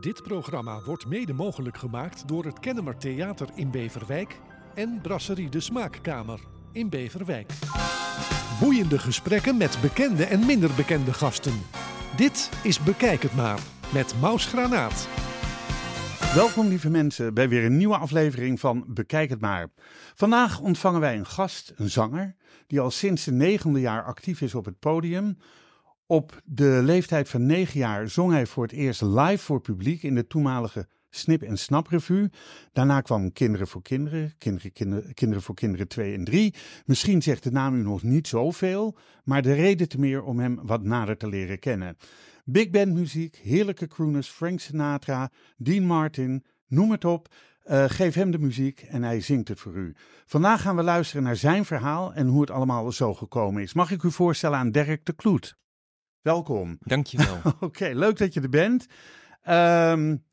Dit programma wordt mede mogelijk gemaakt door het Kennemer Theater in Beverwijk en Brasserie de Smaakkamer in Beverwijk. Boeiende gesprekken met bekende en minder bekende gasten. Dit is Bekijk het maar met Maus Granaat. Welkom lieve mensen bij weer een nieuwe aflevering van Bekijk het maar. Vandaag ontvangen wij een gast, een zanger, die al sinds zijn negende jaar actief is op het podium. Op de leeftijd van negen jaar zong hij voor het eerst live voor publiek in de toenmalige Snip en Snap Revue. Daarna kwam Kinderen voor Kinderen, Kinderen, Kinderen, voor Kinderen 2 en 3. Misschien zegt de naam u nog niet zoveel, maar de reden te meer om hem wat nader te leren kennen. Big band muziek, heerlijke crooners, Frank Sinatra, Dean Martin, noem het op. Uh, geef hem de muziek en hij zingt het voor u. Vandaag gaan we luisteren naar zijn verhaal en hoe het allemaal zo gekomen is. Mag ik u voorstellen aan Dirk de Kloet? Welkom. Dankjewel. Oké, okay, leuk dat je er bent. Um,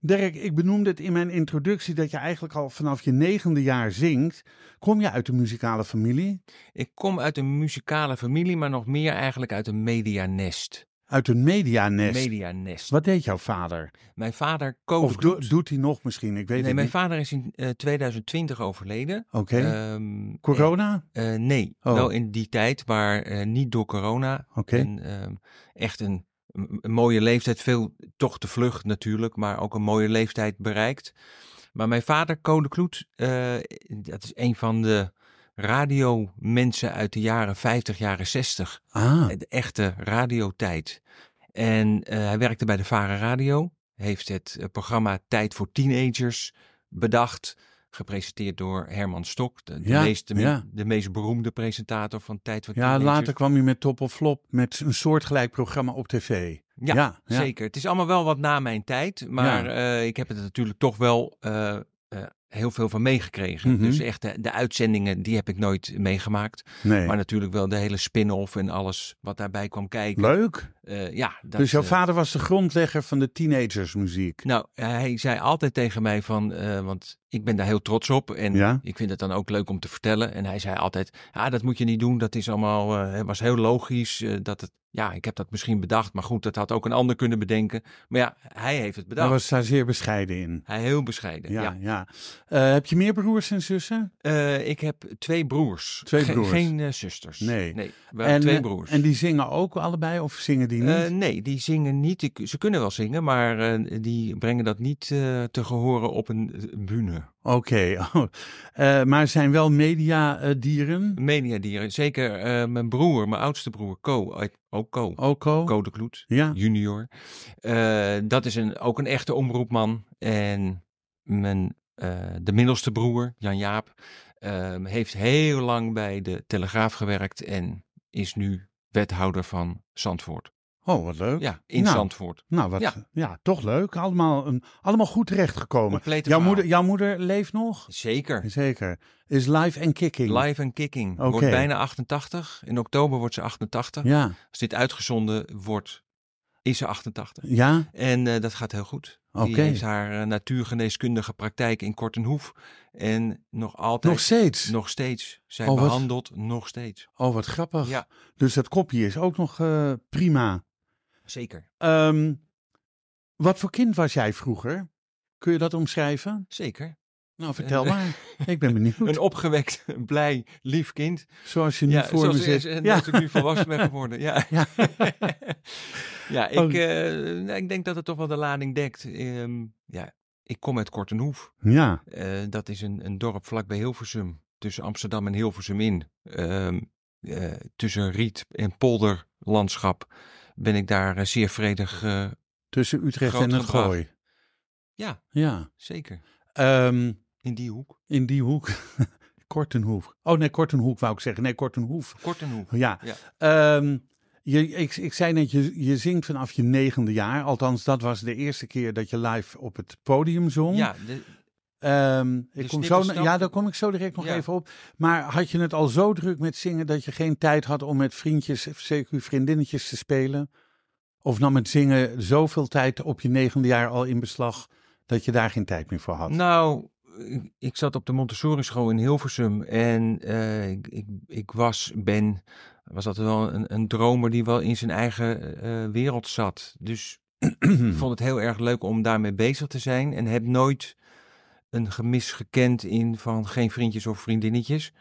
Dirk, ik benoemde het in mijn introductie dat je eigenlijk al vanaf je negende jaar zingt. Kom je uit een muzikale familie? Ik kom uit een muzikale familie, maar nog meer eigenlijk uit een medianest. Uit een medianest? Medianest. Wat deed jouw vader? Mijn vader Code Of do doet hij nog misschien? Ik weet nee, het mijn niet. vader is in uh, 2020 overleden. Oké. Okay. Um, corona? Uh, nee, oh. wel in die tijd, maar uh, niet door corona. Oké. Okay. En um, echt een een mooie leeftijd, veel toch te vlug natuurlijk, maar ook een mooie leeftijd bereikt. Maar mijn vader, Code Kloet, dat is een van de radiomensen uit de jaren 50, jaren 60. Ah. De echte radiotijd. En uh, hij werkte bij de Vara Radio, heeft het uh, programma Tijd voor Teenagers bedacht. Gepresenteerd door Herman Stok, de, de, ja, meest, de, ja. de, meest beroemde presentator van Tijd voor Ja, Teenagers. later kwam hij met Top of Flop met een soortgelijk programma op tv. Ja, ja, ja. zeker. Het is allemaal wel wat na mijn tijd, maar uh, ik heb het natuurlijk toch wel uh, uh, heel veel van meegekregen. Mhm. Mm -hmm. Dus echt de, de, uitzendingen, die heb ik nooit meegemaakt. Nee. Maar natuurlijk wel de hele spin-off en alles wat daarbij kwam kijken. Leuk. Uh, ja, dat, dus jouw vader was de grondlegger van de teenagersmuziek? Nou, hij zei altijd tegen mij van, uh, want ik ben daar heel trots op en ja? ik vind het dan ook leuk om te vertellen. En hij zei altijd, ja, dat moet je niet doen, dat is allemaal, uh, was heel logisch, dat het, ja, ik heb dat misschien bedacht, maar goed, dat had ook een ander kunnen bedenken. Maar ja, hij heeft het bedacht. Hij was daar zeer bescheiden in. Hij heel bescheiden, ja. ja. Uh, heb je meer broers en zussen? Uh, ik heb twee broers. Twee broers? Ge geen uh, zusters. Nee. nee we en, twee broers. En die zingen ook allebei of zingen die niet? nee, die zingen niet. Ze kunnen wel zingen, maar die brengen dat niet te gehoren op een bühne. Oké, okay. oh. maar zijn wel mediadieren? Mediadieren, zeker. mijn broer, mijn oudste broer, Co, ook Co. Ook Co? Co de Kloet, ja. junior. Dat is een, ook een echte omroepman. En mijn, de middelste broer, Jan-Jaap, uh, heeft heel lang bij de Telegraaf gewerkt en is nu wethouder van Zandvoort. Oh, wat leuk. Ja, in nou, Zandvoort. Nou, wat, ja. ja. toch leuk. Allemaal, een, allemaal goed terechtgekomen. Jouw moeder, jouw moeder leeft nog? Zeker. Zeker. Is live en kicking? Live en kicking. Okay. Wordt bijna 88. In oktober wordt ze 88. Ja. Als dit uitgezonden wordt, is ze 88. Ja. En uh, dat gaat heel goed. Oké. Die heeft haar uh, natuurgeneeskundige praktijk in Kortenhoef. En nog altijd. Nog steeds? Nog steeds. Zij oh, behandelt nog steeds. Oh, wat grappig. Ja. Dus dat kopje is ook nog uh, prima. Zeker. Um, wat voor kind was jij vroeger? Kun je dat omschrijven? Zeker. Nou, vertel maar. Ik ben benieuwd. Een opgewekt, blij, lief kind. Zoals je nu ja, voor zoals, me zit. Ja. Zoals ik nu volwassen ben geworden. Ja, ja. ja ik, oh. uh, ik denk dat het toch wel de lading dekt. Um, ja, ik kom uit Kortenhoef. Ja. Uh, dat is een, een dorp vlakbij Hilversum. Tussen Amsterdam en Hilversum in. Um, uh, tussen riet en polderlandschap ben ik daar zeer vredig. tussen Utrecht en het Gooi. Ja, ja. zeker. Um, in die hoek. In die hoek. Kortenhoef. Oh nee, Kortenhoek wou ik zeggen. Nee, Kortenhoef. Kortenhoef. Ja. ja. Um, je, ik, ik zei net, je, je zingt vanaf je negende jaar. Althans, dat was de eerste keer dat je live op het podium zong. Ja, de, Um, ik kom zo, ja, daar kom ik zo direct nog ja. even op. Maar had je het al zo druk met zingen dat je geen tijd had om met vriendjes, zeker vriendinnetjes te spelen? Of nam het zingen zoveel tijd op je negende jaar al in beslag dat je daar geen tijd meer voor had? Nou, ik zat op de Montessori school in Hilversum en uh, ik, ik, ik, was, ben, was dat wel een, een dromer die wel in zijn eigen uh, wereld zat. Dus ik vond het heel erg leuk om daarmee bezig te zijn. En heb nooit een gemis gekend in van geen vriendjes of vriendinnetjes.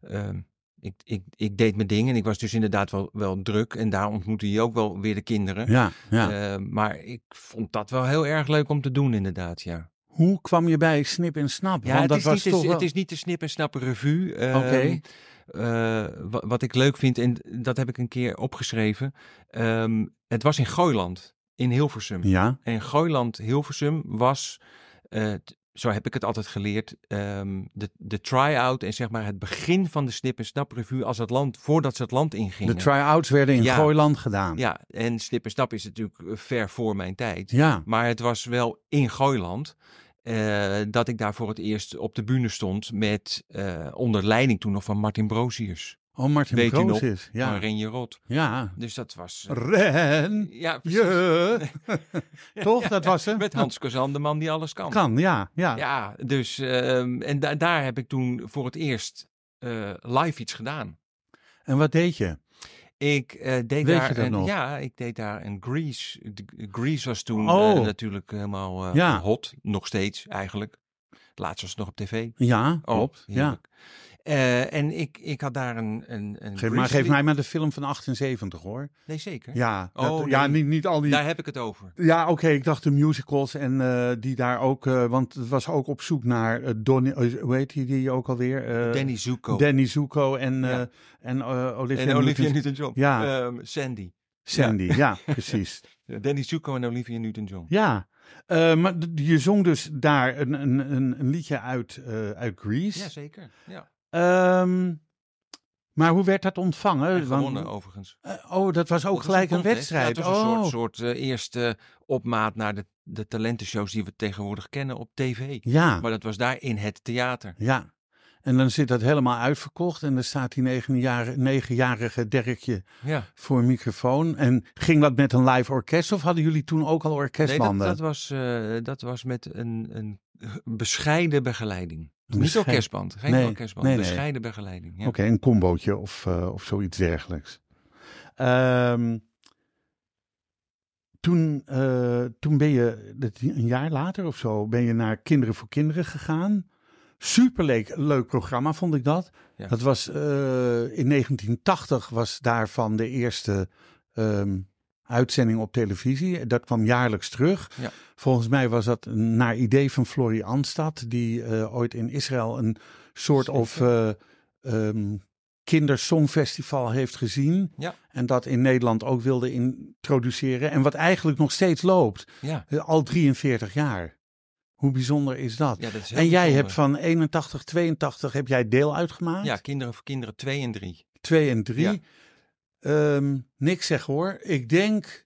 Ehm, ik, ik, ik deed mijn dingen en ik was dus inderdaad wel, wel druk. En daar ontmoette je ook wel weer de kinderen. Ja, ja. Ehm, maar ik vond dat wel heel erg leuk om te doen, inderdaad, ja. Hoe kwam je bij Snip en Snap? Ja, Want het, dat is was niet de, toch wel... het is niet de snip en snap revue. Ehm, Oké. eh, wa- wat ik leuk vind, en dat heb ik een keer opgeschreven. ehm, het was in Gooiland, in Hilversum. Ja, En Gooiland Hilversum was, eh, t- zo heb ik het altijd geleerd, ehm, de, de try-out en zeg maar het begin van de Snip en Snap revue als het land, voordat ze het land de ingingen. try-outs werden in Ja. Gooiland gedaan. ja, en Snip en Snap is natuurlijk eh, ver voor mijn tijd. Ja, Maar het was wel in Gooiland eh, dat ik daar voor het eerst op de bühne stond met eh, onder leiding toen nog van Martin Broziers. oh Martin Weet is. Van Ja, Renje Rot. ja. Dus dat was... eh, Ren, ja, precies. je. Toch, dat was hem? Met Hans Kozan, de man die alles kan. Kan, ja, ja. Ja, dus ehm, en da- daar heb ik toen voor het eerst live iets gedaan. En wat deed je? Ik eh, deed Weet daar een, nog? ja, ik deed daar een Grease. De- Grease was toen Oh. eh, natuurlijk helemaal eh, Ja. hot, nog steeds eigenlijk. Laatst was het nog op tv. Ja, Oh, klopt. Ja. Eh, en ik, ik had daar een, een, een Geef, maar geef mij maar de film van 78 hoor. Nee, zeker. Ja, dat- Oh, ja nee. niet, niet al die... Daar heb ik het over. Ja, oké, ik dacht de musicals en eh, die daar ook... eh, want het was ook op zoek naar eh, hoe heet die, die ook alweer? Danny Zuko Danny Zuko en, Ja. en Olivia, en Olivia Newton- Newton-John. Ja. Ehm, Sandy. Sandy, ja, precies. Danny Zuko en Olivia Newton-John. Ja, maar je zong dus daar een, een, een, liedje uit, eh, uit Greece. Ja, zeker. Ja. Ehm, maar hoe werd dat ontvangen? En Want- gewonnen overigens. Eh, oh, dat was ook Dat was gelijk een, wedstrijd. Ja, het was een oh. soort, soort eh, eerste opmaat naar de, de talentenshows die we tegenwoordig kennen op tv. Ja, Maar dat was daar in het theater. ja. En dan zit dat helemaal uitverkocht en dan staat die negenjarige, Derkje Ja. voor een microfoon. En ging dat met een live orkest of hadden jullie toen ook al Nee, dat, orkestbanden? dat, was, eh, dat was met een, een bescheiden begeleiding. Niet bescheiden- orkestband, geen Nee, orkestband. nee, nee. bescheiden begeleiding. Ja. Oké, een combootje of, eh, of zoiets dergelijks. Ehm, toen, eh, toen ben je, dat- een jaar later of zo, ben je naar Kinderen voor Kinderen gegaan. Superleuk leuk programma vond ik dat. Ja. Dat was eh, in 1980 was daarvan de eerste ehm, uitzending op televisie. Dat kwam jaarlijks terug. Ja. Volgens mij was dat naar idee van Florie Anstad, die eh, ooit in Israël een soort of eh ehm, kindersongfestival heeft gezien. Ja. En dat in Nederland ook wilde introduceren. En wat eigenlijk nog steeds loopt, Ja. al 43 jaar. Hoe bijzonder is dat? ja, dat is heel en jij bijzonder. hebt van 81, 82 heb jij deel uitgemaakt? Ja, Kinderen voor Kinderen 2 en 3. 2 en 3. Ehm, niks zeg hoor. Ik denk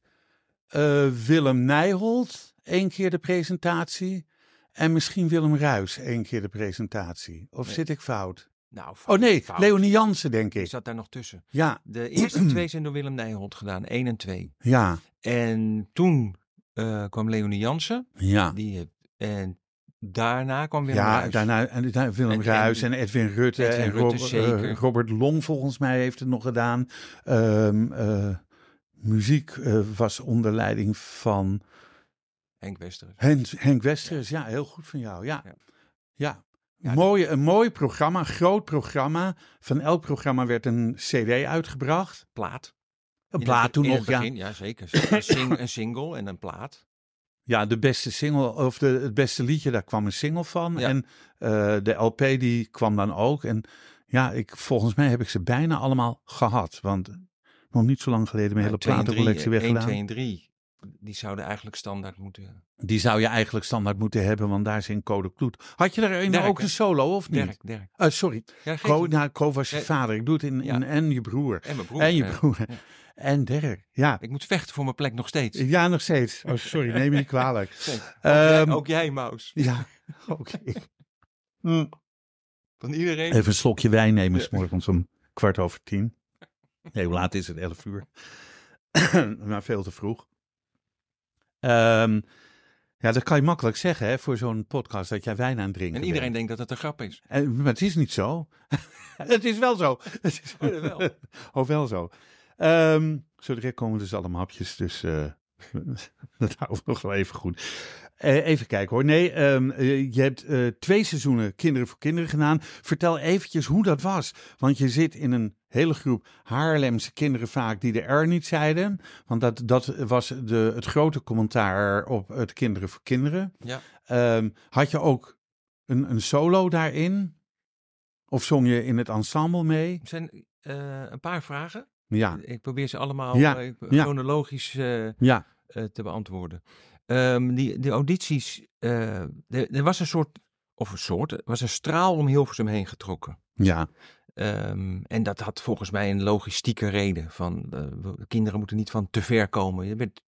eh, Willem Nijholt, één keer de presentatie. En misschien Willem Ruis, één keer de presentatie. Of Nee. zit ik fout? Nou, Oh nee, fout. Leonie Jansen denk Die ik. zat daar nog tussen. Ja, De eerste twee zijn door Willem Nijholt gedaan, 1 en 2. ja, En toen eh, kwam Leonie Jansen. ja. Die, en daarna kwam Willem ja, Ruijs. daarna en, daarna Willem En- en- Ruis en Edwin Rutte. Edwin en Rutte, Rob- zeker. eh, Robert Long volgens mij heeft het nog gedaan. Ehm, eh, muziek eh, was onder leiding van Henk Westeren. Henk, Henk Westers. Ja, heel goed van jou. Ja, Ja. ja. Ja, Mooie, een mooi programma, groot programma. Van elk programma werd een cd uitgebracht. Plaat. Een plaat toen nog, ja. begin, ja. zeker. Een, sing- een single en een plaat. Ja, de beste single, of de, het beste liedje, daar kwam een single van. Ja. En eh, de LP die kwam dan ook. En ja, ik, volgens mij heb ik ze bijna allemaal gehad. Want nog niet zo lang geleden mijn hele platencollectie weggedaan. twee en drie. Die zouden eigenlijk standaard moeten... Die zou je eigenlijk standaard moeten hebben, want daar zit Code Kloet. Had je een, Dirk, ook een solo of niet? Dirk, Dirk. Eh, sorry, Ja, het. nou, was je Nee. vader. Ik doe het in, in Ja. en je broer. En mijn broer. en je broer. Ja. En Dirk. Ja. Ik moet vechten voor mijn plek nog steeds. ja, nog steeds. Oh, sorry, neem me niet kwalijk. Ook, Ehm, jij, ook jij, Maus. Ja, oké. Hm. Van iedereen. Even een slokje wijn nemen, s morgens om kwart over tien. Nee, hoe laat is het? Elf uur. maar veel te vroeg. Ehm, ja, dat kan je makkelijk zeggen hè, voor zo'n podcast dat jij wijn aan het drinken En iedereen bent. denkt dat het een grap is. En, maar het is niet zo. het is wel zo. Het is Oh, wel. oh, wel zo. Ehm zo direct komen dus allemaal hapjes, dus eh, dat houden we nog wel even goed. Eh, even kijken hoor. Nee, ehm, eh, je hebt twee seizoenen Kinderen voor Kinderen gedaan. Vertel eventjes hoe dat was. Want je zit in een hele groep Haarlemse kinderen vaak die de R niet zeiden. Want dat, dat was de, het grote commentaar op het Kinderen voor Kinderen. Ja. Ehm, had je ook een, een solo daarin? Of zong je in het ensemble mee? Er zijn een paar vragen. Ja, Ik probeer ze allemaal Ja, eh, chronologisch eh, ja, eh, te beantwoorden. Ehm, die, die audities, er, er was een soort, of een soort, er was een straal om Hilversum heen getrokken. ja, Ehm, en dat had volgens mij een logistieke reden. Van, we- kinderen moeten niet van te ver komen. Je werd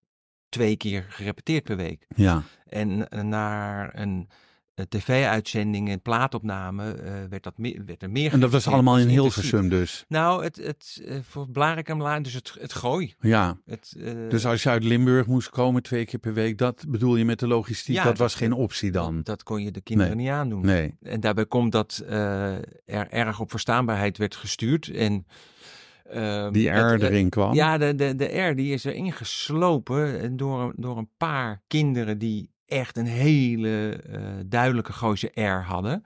twee keer gerepeteerd per week. ja. En naar een, eh, tv-uitzending en plaatopname eh, werd, dat me- werd er meer En dat was allemaal in. Hilversum dus. Nou, het, het, eh, voor Blarikumlaan, dus het, het gooi. Ja, Het, dus als je uit Limburg moest komen twee keer per week, dat bedoel je met de logistiek, Ja, dat dat- was geen optie dan? Dat, kon je de kinderen niet aandoen. Nee, En daarbij komt dat er erg op verstaanbaarheid werd gestuurd. En, ehm, die R het- erin kwam. Ja, de, de, de R die is erin geslopen en door, door een paar kinderen die echt een hele eh, duidelijke Gooise R hadden.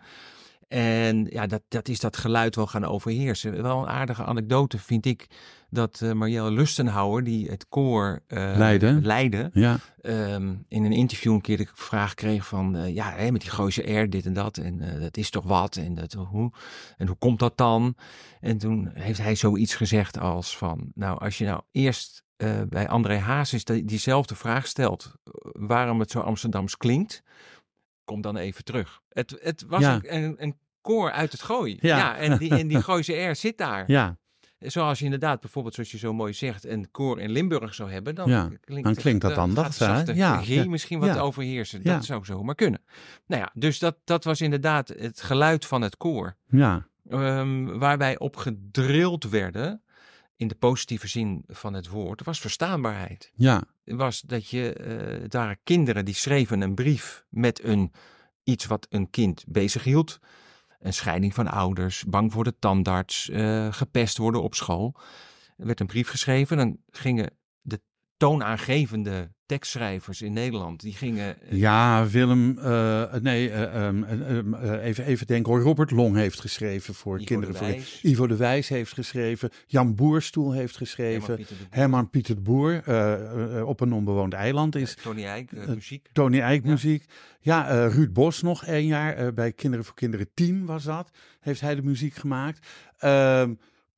En ja, dat, dat is dat geluid wel gaan overheersen. Wel een aardige anekdote vind ik dat eh Marielle Lustenhouwer, die het koor eh, Leidde. leidde Ja, ehm, in een interview een keer de vraag kreeg van, eh, ja, hè, met die Gooise R, dit en dat, en eh, dat is toch wat, en, dat, hoe, en hoe komt dat dan? En toen heeft hij zoiets gezegd als van, nou, als je nou eerst eh, bij André Hazes die, diezelfde vraag stelt, eh, waarom het zo Amsterdams klinkt, kom dan even terug. Het, het was Ja. een, een, koor uit het gooi. Ja. Ja, en, die, en die Gooise R zit daar. ja, Zoals je inderdaad, bijvoorbeeld zoals je zo mooi zegt, een koor in Limburg zou hebben, dan, Ja, klinkt, dan klinkt dat dan zachte Ja, G ja, misschien wat ja. overheersen. Ja. Dat zou zomaar kunnen. Nou ja, dus dat, dat was inderdaad het geluid van het koor. ja, Ehm, waar wij op gedrild werden, in de positieve zin van het woord, was verstaanbaarheid. ja, Was dat je, eh waren kinderen die schreven een brief met een, iets wat een kind bezighield. Een scheiding van ouders, bang voor de tandarts, eh, gepest worden op school. Er werd een brief geschreven, dan gingen toonaangevende tekstschrijvers in Nederland, die gingen... eh, ja, Willem, eh, nee, eh, ehm, eh, ehm, eh, even, even denken hoor. Robert Long heeft geschreven voor Ivo Kinderen de voor Ivo de Wijs heeft geschreven, Jan Boerstoel heeft geschreven, Herman Pieter de Boer, op een onbewoond eiland is Tony Eijk, muziek. Tony Eijk Ja. muziek. Ja, Ruud Bos nog één jaar bij Kinderen voor Kinderen 10 was dat. Heeft hij de muziek gemaakt.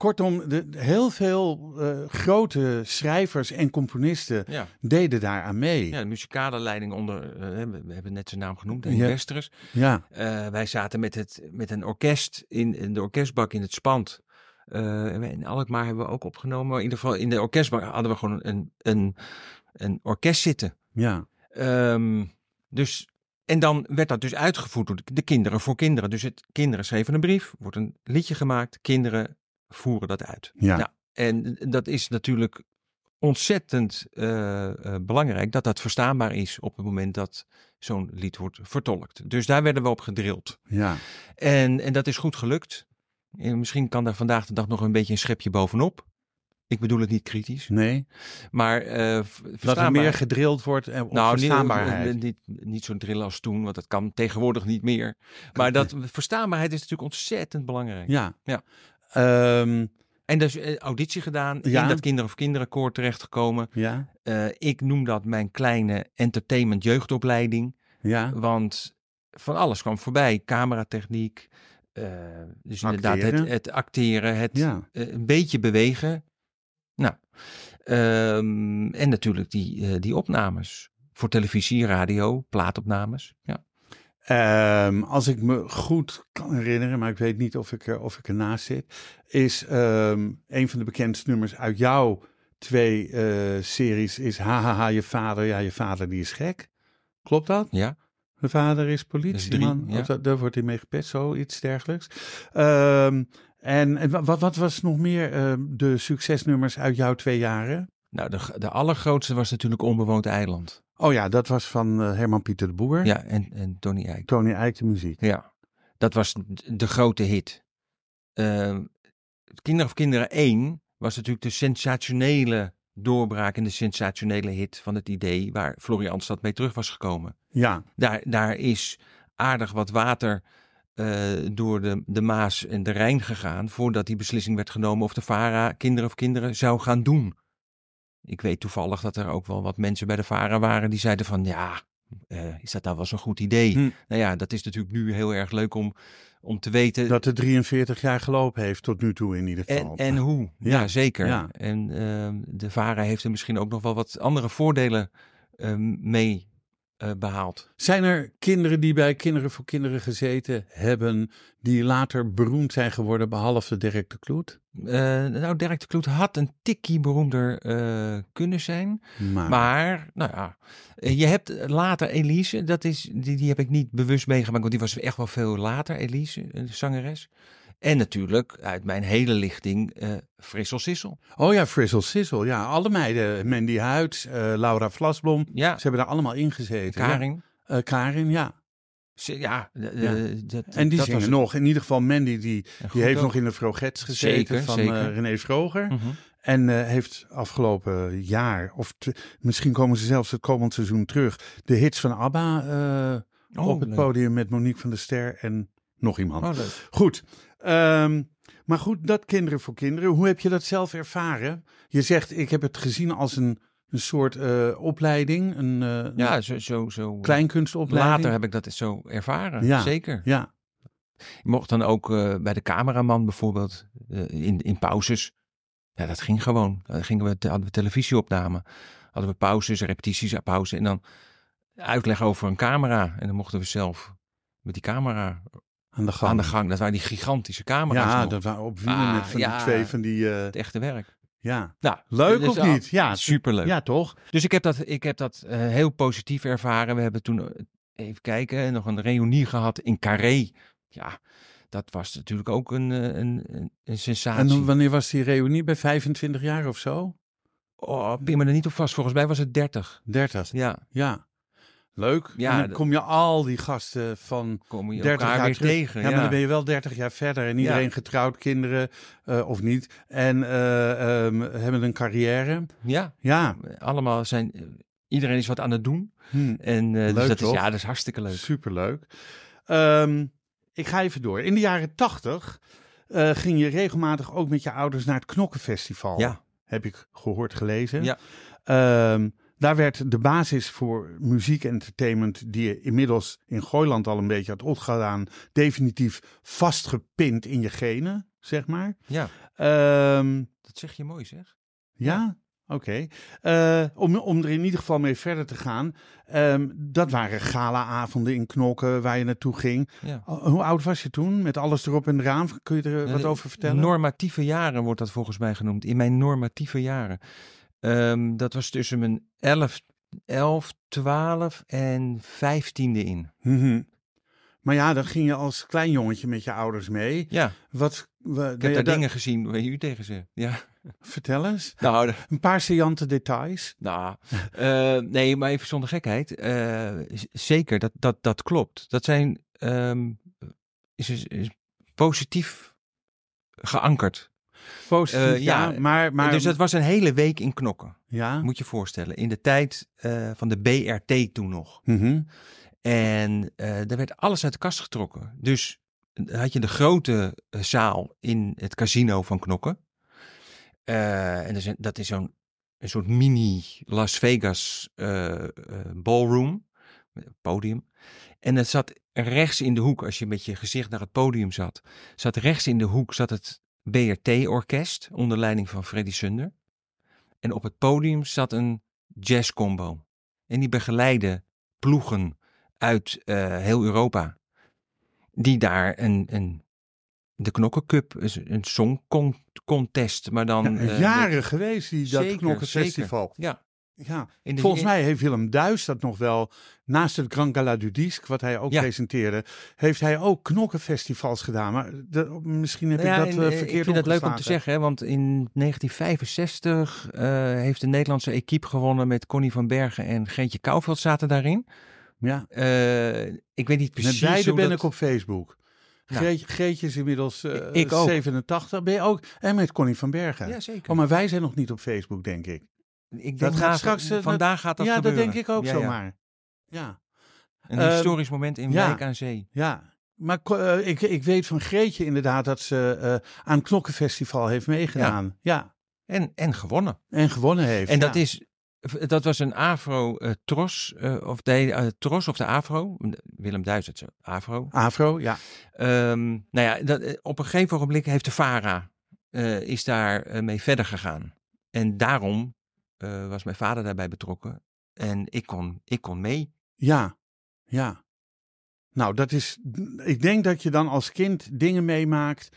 Kortom, de, heel veel eh, grote schrijvers en componisten Ja. deden daaraan mee. ja, de muzikale leiding onder, eh, we hebben net zijn naam genoemd, Ja. Henk Westerus. Ja, Eh, wij zaten met, het, met een orkest in, in de orkestbak in het Spand. En in Alkmaar hebben we ook opgenomen. Maar in ieder geval in de orkestbak hadden we gewoon een, een, een orkest zitten. ja, Ehm, dus, en dan werd dat dus uitgevoerd door de, de kinderen voor kinderen. Dus het, kinderen schreven een brief, wordt een liedje gemaakt, kinderen voeren dat uit. ja. Nou, en dat is natuurlijk ontzettend eh, eh, belangrijk dat dat verstaanbaar is op het moment dat zo'n lied wordt vertolkt. Dus daar werden we op gedrild. ja. En, en dat is goed gelukt. En misschien kan daar vandaag de dag nog een beetje een schepje bovenop. Ik bedoel het niet kritisch. Nee, Maar eh v- dat er verstaanbaar- meer gedrild wordt en op nou, niet- verstaanbaarheid. Niet, niet, niet zo drillen als toen, want dat kan tegenwoordig niet meer. Maar dat, verstaanbaarheid is natuurlijk ontzettend belangrijk. Ja. Ja. Ehm, En dus eh, auditie gedaan, Ja. in dat Kinderen of Kinderenkoor terechtgekomen. ja, Eh, ik noem dat mijn kleine entertainment jeugdopleiding. ja, Want van alles kwam voorbij. Cameratechniek, eh, dus inderdaad het, het acteren, het ja. een beetje bewegen. Nou, ehm, en natuurlijk die, die opnames. Voor televisie, radio, plaatopnames. Ja. Ehm, als ik me goed kan herinneren, maar ik weet niet of ik, er, of ik ernaast zit, is ehm, een van de bekendste nummers uit jouw twee eh, series is Hahaha, je vader, ja, je vader die is gek. Klopt dat? ja. De vader is politieman. drie, ja. Of dat, daar wordt hij mee gepest, zoiets dergelijks. Ehm, en en wa- wat, wat was nog meer de succesnummers uit jouw twee jaren? Nou, de, de allergrootste was natuurlijk Onbewoond Eiland. Oh ja, dat was van eh, Herman Pieter de Boer. Ja, en, en Tony Eijk. Tony Eijk de muziek. Ja, dat was de grote hit. Ehm Kinderen of Kinderen 1 was natuurlijk de sensationele doorbraak en de sensationele hit van het idee waar Florian Stad mee terug was gekomen. Ja, Daar, daar is aardig wat water eh, door de, de Maas en de Rijn gegaan voordat die beslissing werd genomen of de VARA kinderen of kinderen zou gaan doen. Ik weet toevallig dat er ook wel wat mensen bij de VARA waren die zeiden van ja, eh, is dat nou wel zo'n goed idee? Hm. Nou ja, dat is natuurlijk nu heel erg leuk om, om te weten. dat het 43 jaar gelopen heeft tot nu toe in ieder geval. En, en hoe? Ja, Ja, zeker. ja. En ehm, de VARA heeft er misschien ook nog wel wat andere voordelen ehm, mee eh, behaald. Zijn er kinderen die bij Kinderen voor Kinderen gezeten hebben, die later beroemd zijn geworden, behalve Dirk de Kloet? Eh, nou, Dirk de Kloet had een tikkie beroemder eh, kunnen zijn. Maar, Maar, nou ja, je hebt later Elise, dat is, die, die heb ik niet bewust meegemaakt, want die was echt wel veel later, Elise, een zangeres. En natuurlijk uit mijn hele lichting eh Frissel Sissel. Oh ja, Frizzle Sizzle. Ja, alle meiden. Mandy Huids, eh, Laura Vlasblom. Ja, Ze hebben daar allemaal in gezeten. Karin. Ja. Eh, Karin, ja. Ze- Ja, dat, En die dat zingen was nog. In ieder geval Mandy, die, die heeft ook. nog in de Vrogets gezeten Zeker, van zeker. René Vroger. Mhm. En heeft afgelopen jaar, of misschien komen ze zelfs het komend seizoen terug, de hits van ABBA Oh, op het leuk. podium met Monique van der Ster en nog iemand. Oh. Goed. Ehm, maar goed, dat kinderen voor kinderen. Hoe heb je dat zelf ervaren? Je zegt, ik heb het gezien als een, een soort eh, opleiding, een eh, Ja, zo, zo, zo. kleinkunstopleiding. Later heb ik dat zo ervaren, Ja. zeker. Ja, Je mocht dan ook eh, bij de cameraman bijvoorbeeld, in, in pauzes. Ja, dat ging gewoon. Dan gingen we, hadden we televisieopname. Hadden we pauzes, repetities, pauze. En dan uitleg over een camera. En dan mochten we zelf met die camera aan de gang. aan de gang. Dat waren die gigantische camera's Ja, nog. dat waren op wielen Ah, met van ja. die twee van die... eh, Het echte werk. ja. Nou, Leuk dus, of niet? Ja, Superleuk. ja, toch? Dus ik heb dat, ik heb dat eh, heel positief ervaren. We hebben toen, eh, even kijken, nog een reunie gehad in Carré. Ja, dat was natuurlijk ook een, een, een, een sensatie. En wanneer was die reunie? Bij 25 jaar of zo? Oh, pin me er niet op vast. Volgens mij was het 30. 30. Ja, Ja. Leuk. Ja, en dan dat- kom je al die gasten van kom je 30 elkaar jaar tegen. Ja, maar dan ben je wel 30 jaar verder en iedereen Ja. getrouwd, kinderen eh, of niet. En eh, ehm, hebben een carrière. Ja, Ja, allemaal zijn... eh, Iedereen is wat aan het doen. hm, En dus Leuk, dat is, toch? ja, dat is hartstikke leuk. superleuk. Ehm, ik ga even door. In de jaren 80 eh, ging je regelmatig ook met je ouders naar het Knokkenfestival. Ja, Heb ik gehoord, gelezen. Ja. Ehm, daar werd de basis voor muziek entertainment, die je inmiddels in Gooiland al een beetje had opgedaan, definitief vastgepind in je genen, zeg maar. ja, Ehm, dat zeg je mooi zeg. ja, oké. Eh, om, om er in ieder geval mee verder te gaan. ehm, dat waren galaavonden in Knokken waar je naartoe ging. Ja. Hoe oud was je toen? Met alles erop en eraan? Kun je er wat Eh, over vertellen? Normatieve jaren wordt dat volgens mij genoemd. In mijn normatieve jaren. Ehm, dat was tussen mijn 11, 11, 12 en 15e in. Mhm. Maar ja, dan ging je als klein jongetje met je ouders mee. Ja, Wat, wa- ik heb daar da- dingen gezien je u tegen zegt. Ja. Vertel eens. Nou, Een paar saillante details. nou eh, nee, maar even zonder gekheid. Eh, zeker, dat, dat, dat klopt. Dat zijn ehm, is, is positief geankerd. Positief, Eh, ja, ja, maar... maar dus dat was een hele week in knokken. ja? Moet je je voorstellen. In de tijd eh, van de BRT toen nog. Mhm. En eh daar werd alles uit de kast getrokken. Dus dan had je de grote zaal in het casino van Knokken. En dat is, zo'n een soort mini Las Vegas ballroom, podium. En het zat rechts in de hoek, als je met je gezicht naar het podium zat, zat rechts in de hoek zat het BRT-orkest onder leiding van Freddy Sunder. En op het podium zat een jazzcombo. En die begeleidde ploegen uit eh, heel Europa. Die daar een, een de Knokken Cup, is een song con- contest, maar dan... Ja, eh, jaren geweest, die, dat Zeker, Knokkenfestival. ja. Ja. In de- Volgens mij heeft Willem Duis dat nog wel, naast het Grand Gala du Disque, wat hij ook Ja. presenteerde, heeft hij ook knokkenfestivals gedaan. Maar de- misschien heb Nou ja, ik dat en, eh, eh, verkeerd Ik vind het leuk om te zeggen, hè, want in 1965 eh, heeft de Nederlandse equipe gewonnen met Connie van Bergen en Geentje Kouwveld zaten daarin. Ja, ik weet niet precies met beide ben dat- ik op Facebook. Nou. Is inmiddels eh, Ik ook. 87. Ben je ook? En met Connie van Bergen. Ja, zeker. Oh, maar wij zijn nog niet op Facebook, denk ik. Ik Dat denk gaat na- straks, eh, vandaag gaat dat ja, gebeuren. dat denk ik ook Ja, ja. zomaar. Ja, Een Ehm, historisch moment in ja. Wijk aan Zee. ja. Maar eh, ik, ik weet van Greetje inderdaad dat ze eh, aan het Knokkenfestival heeft meegedaan. Ja. En, en gewonnen. En gewonnen heeft. En dat ja. is, dat was een Afro-tros, of de tros of de Afro. Willem Duizend, Afro. Afro, ja. Ehm, nou ja, dat, op een gegeven ogenblik heeft de VARA, eh, is daar mee verder gegaan. En daarom eh, was mijn vader daarbij betrokken. En ik kon, ik kon mee. Ja, ja. Nou, dat is. Ik denk dat je dan als kind dingen meemaakt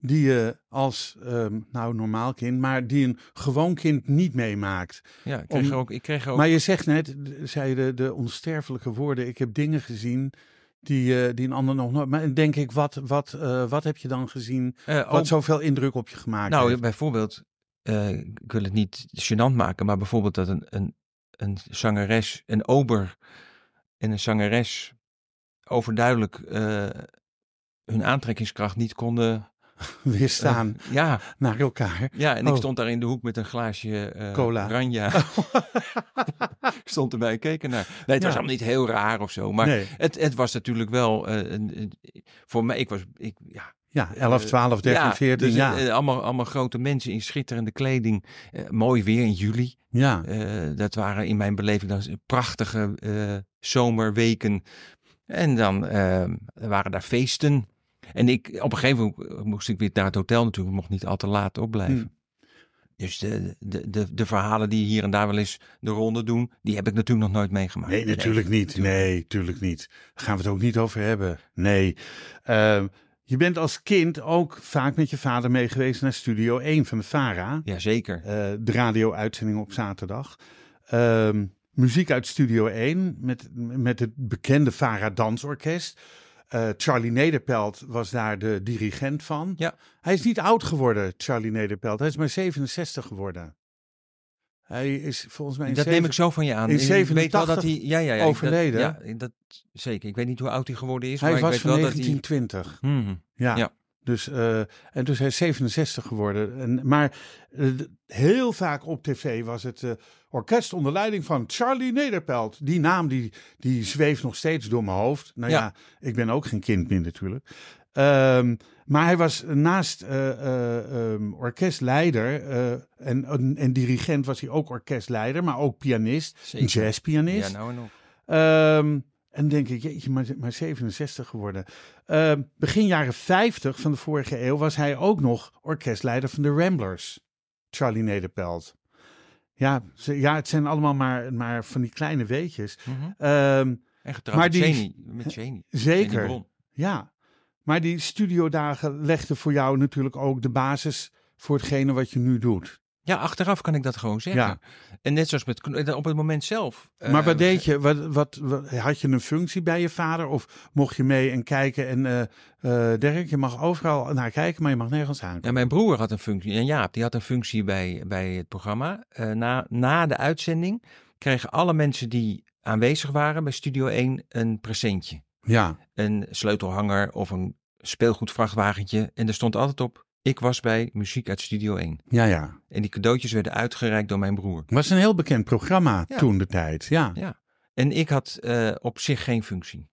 die je als, ehm, nou, normaal kind, maar die een gewoon kind niet meemaakt. Ja, ik kreeg Om- er ook, ik kreeg er ook Maar je zegt net, zei je de, de onsterfelijke woorden. Ik heb dingen gezien die, eh, die een ander nog nooit. Maar denk ik, wat, wat, eh, wat heb je dan gezien? Wat ook- zoveel indruk op je gemaakt Nou, heeft? bijvoorbeeld, eh, ik wil het niet gênant maken, maar bijvoorbeeld dat een, een, een zangeres, een ober en een zangeres overduidelijk eh, hun aantrekkingskracht niet konden Weerstaan eh, ja, naar elkaar. ja, en ik Oh. stond daar in de hoek met een glaasje eh Cola. Ranja. ik stond erbij en keek ernaar. Nee, het was allemaal niet heel raar of zo, maar nee. het, het was natuurlijk wel eh, een, een- voor mij, ik was, ik, ja, Ja, 11, 12, 13, ja, 14, dus, ja. allemaal, allemaal grote mensen in schitterende kleding. Mooi weer in juli. ja. Dat waren in mijn beleving dan prachtige zomerweken. En dan waren daar feesten. En ik, op een gegeven moment moest ik weer naar het hotel natuurlijk. Mocht niet al te laat opblijven. Hm. Dus de, de, de, de verhalen die hier en daar wel eens de ronde doen, die heb ik natuurlijk nog nooit meegemaakt. Nee, natuurlijk niet. Nee, natuurlijk niet. Daar gaan we het ook niet over hebben. Nee. Ehm, je bent als kind ook vaak met je vader mee geweest naar Studio 1 van de VARA. Jazeker. Eh, de radio-uitzending op zaterdag. Ehm, muziek uit Studio 1 met, met het bekende VARA Dansorkest. Eh, Charlie Nederpelt was daar de dirigent van. Ja. Hij is niet oud geworden, Charlie Nederpelt. Hij is maar 67 geworden. Hij is volgens mij... in Dat zeven- neem ik zo van je aan. in Ik weet wel 87 dat hij, ja, ja, ja, ik- overleden. Dat, ja, dat, zeker. Ik weet niet hoe oud hij geworden is, Hij maar ik was weet van wel 1920. dat hij... Mhm. Ja. Ja. Dus, eh, en dus hij is 67 geworden. En, maar eh, heel vaak op tv was het eh, orkest onder leiding van Charlie Nederpelt. Die naam die, die zweeft nog steeds door mijn hoofd. Nou ja, Ja. ik ben ook geen kind meer natuurlijk. Ehm, maar hij was naast eh, eh, ehm, orkestleider en, en, en dirigent was hij ook orkestleider, maar ook pianist, een Zeker. jazzpianist. Ja, nou en nog. Ehm, en denk ik, jeetje, maar, maar 67 geworden. Ehm, begin jaren 50 van de vorige eeuw was hij ook nog orkestleider van de Ramblers. Charlie Nederpelt. Ja, ze, ja het zijn allemaal maar, maar van die kleine weetjes. Mhm. Ehm, En getrouwd Maar met die- Jenny. Met Jenny. Jenny zeker, ja. Maar die studiodagen legden voor jou natuurlijk ook de basis voor hetgene wat je nu doet. Ja, achteraf kan ik dat gewoon zeggen. Ja. En net zoals met kno- op het moment zelf. Maar eh, wat deed je? Wat, wat, wat- had je een functie bij je vader? Of mocht je mee en kijken? En eh eh, Dirk, je mag overal naar kijken, maar je mag nergens Ja, aankomen. mijn broer had een functie. En Jaap, die had een functie bij, bij het programma. Eh, na, na de uitzending kregen alle mensen die aanwezig waren bij Studio 1 een presentje. Ja, Een sleutelhanger of een speelgoedvrachtwagentje. En er stond altijd op, ik was bij Muziek uit Studio 1. ja, ja. En die cadeautjes werden uitgereikt door mijn broer. Was een heel bekend programma Ja. toen de tijd. Ja, Ja. En ik had eh, op zich geen functie.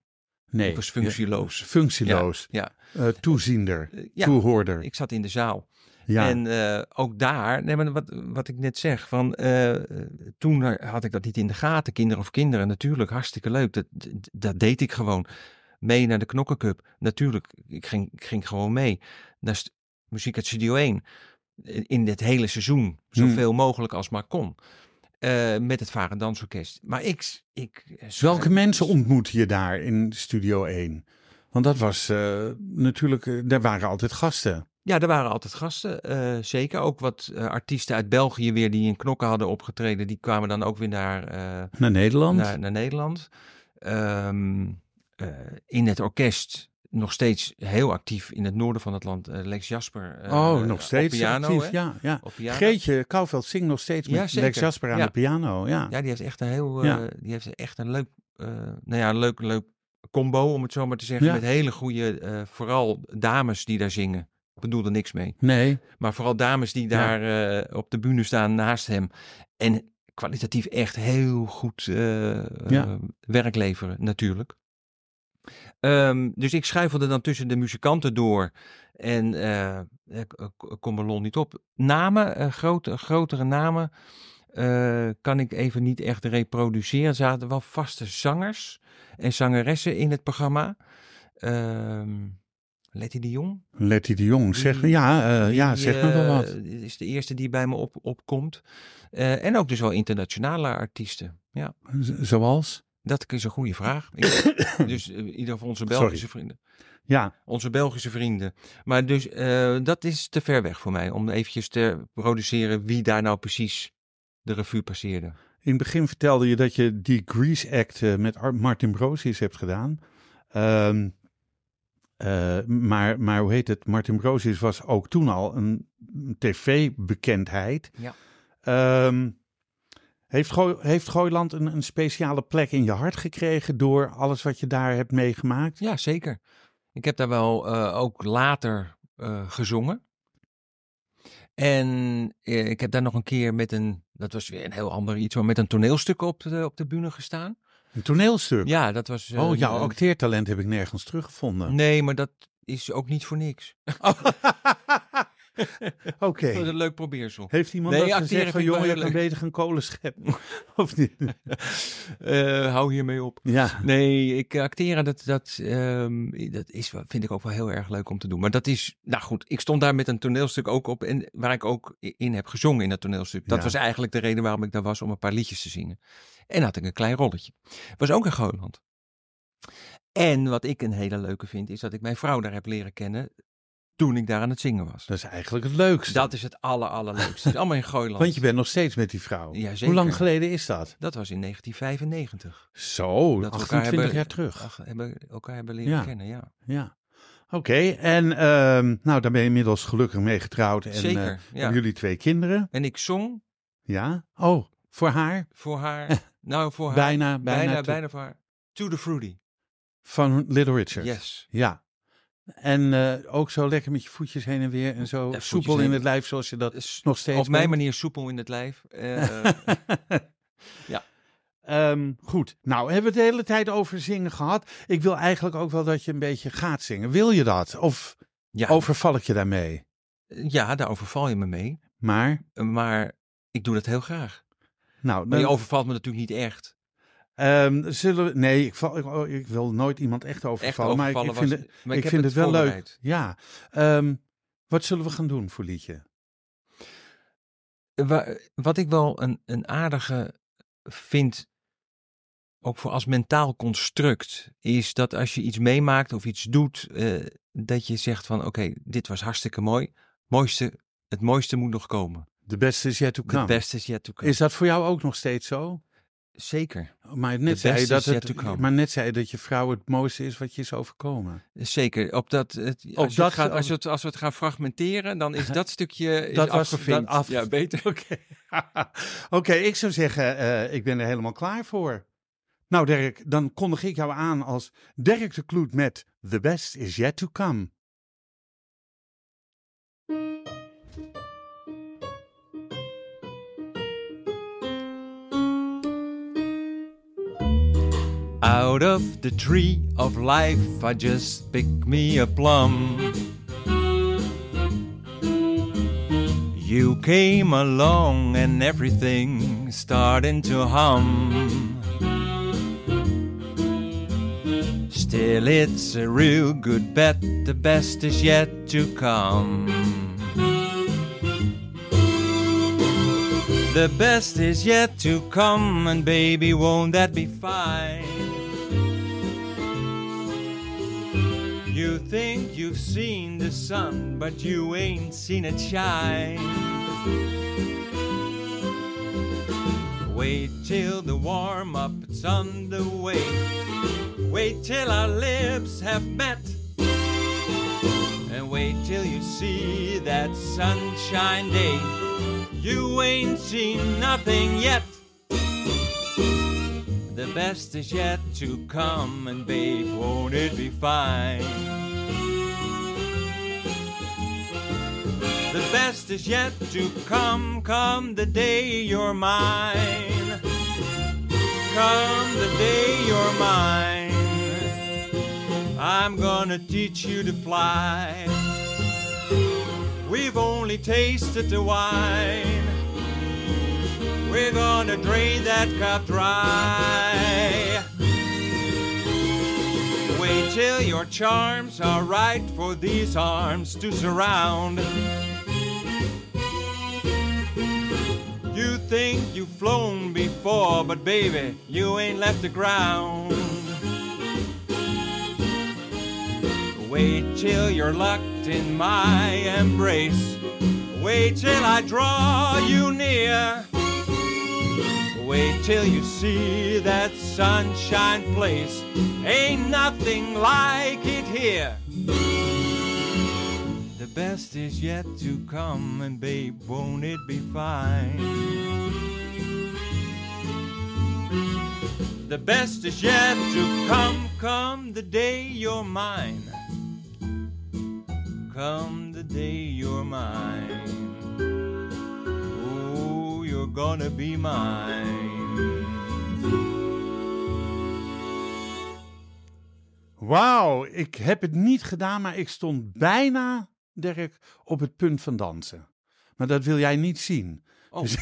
nee. Ik was functieloos. Ja, functieloos. Ja, Eh, toeziender. Eh, ja. Toehoorder. ik zat in de zaal. ja. En ook daar, nee, maar wat, wat ik net zeg, van, toen had ik dat niet in de gaten. Kinderen of kinderen, natuurlijk, hartstikke leuk. Dat, dat, deed ik gewoon. Mee naar de Knokkencup. Natuurlijk, ik ging, ik ging gewoon mee. Naar muziek uit Studio 1. In dit hele seizoen, zoveel mogelijk als maar kon. Eh, met het Varen Dansorkest. Maar ik... ik Welke mensen ontmoet je daar in Studio 1? Want dat was eh, natuurlijk, eh, daar waren altijd gasten. Ja, er waren altijd gasten, eh, zeker. Ook wat eh, artiesten uit België weer die in Knokken hadden opgetreden. Die kwamen dan ook weer naar, eh, Naar Nederland. naar, naar Nederland. Ehm, eh, in het orkest nog steeds heel actief in het noorden van het land. eh, Lex Jasper. eh, oh, nog steeds Op piano, actief. hè? Ja, ja. Op piano. Greetje Kouwveld zingt nog steeds met zeker. Lex Jasper aan Ja. de piano. Ja. Ja, die heeft echt een heel, eh, die heeft echt een leuk, nou ja, leuk, leuk combo, om het zo maar te zeggen. Met hele goede, vooral dames die daar zingen. Ik bedoel er niks mee. Nee, Maar vooral dames die daar op de bühne staan naast hem. En kwalitatief echt heel goed werk leveren, natuurlijk. Ehm, dus ik schuifelde dan tussen de muzikanten door en ik, ik kom er lol niet op. Namen, eh, grote, grotere namen, eh, kan ik even niet echt reproduceren. Er zaten wel vaste zangers en zangeressen in het programma. Ehm Letty de Jong. Letty de Jong, zeg, Die- ja, eh, ja, zeg me wel wat. is de eerste die bij me op, opkomt. En ook dus wel internationale artiesten. Ja, Z- Zoals? Dat is een goede vraag. Ik- dus eh, in ieder geval onze Belgische Sorry. vrienden. Ja, Onze Belgische vrienden. Maar dus eh, dat is te ver weg voor mij om eventjes te produceren wie daar nou precies de revue passeerde. in het begin vertelde je dat je die Grease Act eh, met Ar- Martin Brosius hebt gedaan. Ehm, eh, maar, maar hoe heet het? Martin Brosius was ook toen al een tv-bekendheid. Ja. Ehm, heeft, Gooi, heeft Gooiland een, een speciale plek in je hart gekregen door alles wat je daar hebt meegemaakt? Ja, zeker. Ik heb daar wel eh, ook later eh, gezongen. En eh, ik heb daar nog een keer met een, dat was weer een heel ander iets, maar met een toneelstuk op de, op de bühne gestaan. Een toneelstuk? Ja, dat was... oh, jouw acteertalent heb ik nergens teruggevonden. Nee, maar dat is ook niet voor niks. Oké. Dat is een leuk probeersel. Heeft iemand Nee, dat gezegd van, jongen, je kan beter gaan kolen scheppen? of niet? Eh, hou hiermee op. Ja. Nee, ik acteren, dat, dat, ehm, dat is, vind ik ook wel heel erg leuk om te doen. Maar dat is, nou goed, ik stond daar met een toneelstuk ook op. En waar ik ook in heb gezongen in dat toneelstuk. Dat Ja. was eigenlijk de reden waarom ik daar was om een paar liedjes te zingen. En had ik een klein rolletje. Was ook in Gooiland. En wat ik een hele leuke vind, is dat ik mijn vrouw daar heb leren kennen toen ik daar aan het zingen was. Dat is eigenlijk het leukste. Dat is het aller, allerleukste. Het is allemaal in Gooiland. Want je bent nog steeds met die vrouw. Ja, zeker. Hoe lang geleden is dat? Dat was in 1995. Zo, Dat we elkaar 28 hebben- jaar terug. Ach, hebben, elkaar hebben leren Ja. kennen, ja. Ja. Oké, en ehm, nou, daar ben je inmiddels gelukkig mee getrouwd. En, Zeker, eh, ja. Jullie twee kinderen? En ik zong Ja. Oh, voor haar? voor haar, nou voor haar, Bijna, bijna, bijna, bijna voor haar, To the Fruity. Van Little Richard. Yes. Ja. En eh, ook zo lekker met je voetjes heen en weer en zo Ja, soepel in het lijf zoals je dat Dus nog steeds op mijn manier soepel in het lijf. Eh, Ja. Ehm, goed, nou hebben we het de hele tijd over zingen gehad. Ik wil eigenlijk ook wel dat je een beetje gaat zingen. Wil je dat? Of ja, overval ik je daarmee? ja, daar overval je me mee. Maar, Maar ik doe dat heel graag. nou, Maar je overvalt me natuurlijk niet echt. Ehm, zullen we, nee, ik, val, ik, oh, ik wil nooit iemand echt Echt overvallen. maar ik, vind was, het, maar ik heb vind het, wel leuk. Ja. Ehm, wat zullen we gaan doen voor liedje? Wa- Wat ik wel een, een aardige vind, ook voor als mentaal construct, is dat als je iets meemaakt of iets doet, eh, dat je zegt van oké, dit was hartstikke mooi. Mooiste, het mooiste moet nog komen. De beste is yet to The come. best is yet to come. Is dat voor jou ook nog steeds zo? Zeker, Maar net, zei dat is het, maar net zei je dat je vrouw het mooiste is wat je is overkomen. zeker. Op dat, het, als, Op je dat- het gaat, als, het, als we het gaan fragmenteren, dan is dat stukje is Dat was- afgevinkt. dat af- Ja, beter. Oké, Oké, ik zou zeggen, eh, ik ben er helemaal klaar voor. Nou Dirk, dan kondig ik jou aan als Dirk de Kloet met The Best Is Yet To Come. Out of the tree of life, I just picked me a plum. You came along and everything starting to hum. Still, it's a real good bet, the best is yet to come. The best is yet to come, and baby, won't that be fine? You think you've seen the sun, but you ain't seen it shine. Wait till the warm up is underway. Wait till our lips have met. And wait till you see that sunshine day. You ain't seen nothing yet. The best is yet to come, and babe, won't it be fine? Best is yet to come, come the day you're mine. Come the day you're mine. I'm gonna teach you to fly. We've only tasted the wine. We're gonna drain that cup dry. Wait till your charms are right for these arms to surround. You think you've flown before, but baby, you ain't left the ground. Wait till you're locked in my embrace. Wait till I draw you near. Wait till you see that sunshine place. Ain't nothing like it here. Best is yet to come, and babe, won't it be fine? The best is yet to come, come the day you're mine. Come the day you're mine. Oh, you're gonna be mine. Wauw, ik heb het niet gedaan, maar ik stond bijna, Dirk, op het punt van dansen. Maar dat wil jij niet zien. Oh. Dus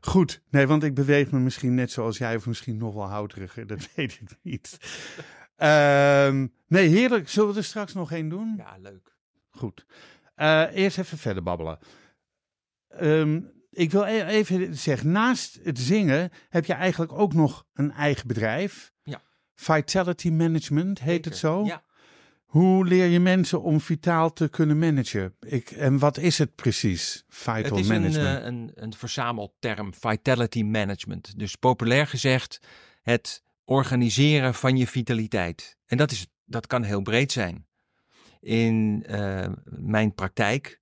Goed, nee, want ik beweeg me misschien net zoals jij, of misschien nog wel houteriger, dat weet ik niet. Ehm, nee, heerlijk. Zullen we er straks nog één doen? Ja, leuk. Goed. Eh, eerst even verder babbelen. Ehm, ik wil e- even zeggen, naast het zingen heb je eigenlijk ook nog een eigen bedrijf. Ja. Vitality Management heet het zo. Ja. Hoe leer je mensen om vitaal te kunnen managen? Ik, en wat is het precies, Vital Het is een, Management? eh, een, een verzamelterm, vitality management. Dus populair gezegd, het organiseren van je vitaliteit. En dat, is, dat kan heel breed zijn. In eh, mijn praktijk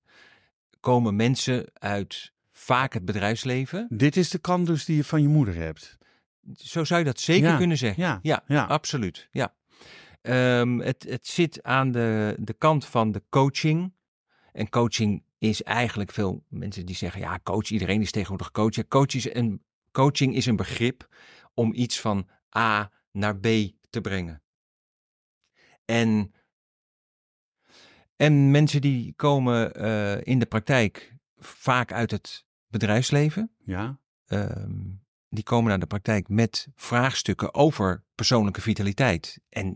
komen mensen uit vaak het bedrijfsleven. Dit is de kant dus die je van je moeder hebt. Zo zou je dat zeker Ja, kunnen zeggen. ja, ja, ja. absoluut. Ja. Ehm, het, het zit aan de, de kant van de coaching. En coaching is eigenlijk veel mensen die zeggen: ja, coach, iedereen is tegenwoordig coach. Ja, coach is een, coaching is een begrip om iets van A naar B te brengen. En, en mensen die komen eh, in de praktijk vaak uit het bedrijfsleven Ja, ehm, die komen naar de praktijk met vraagstukken over persoonlijke vitaliteit. En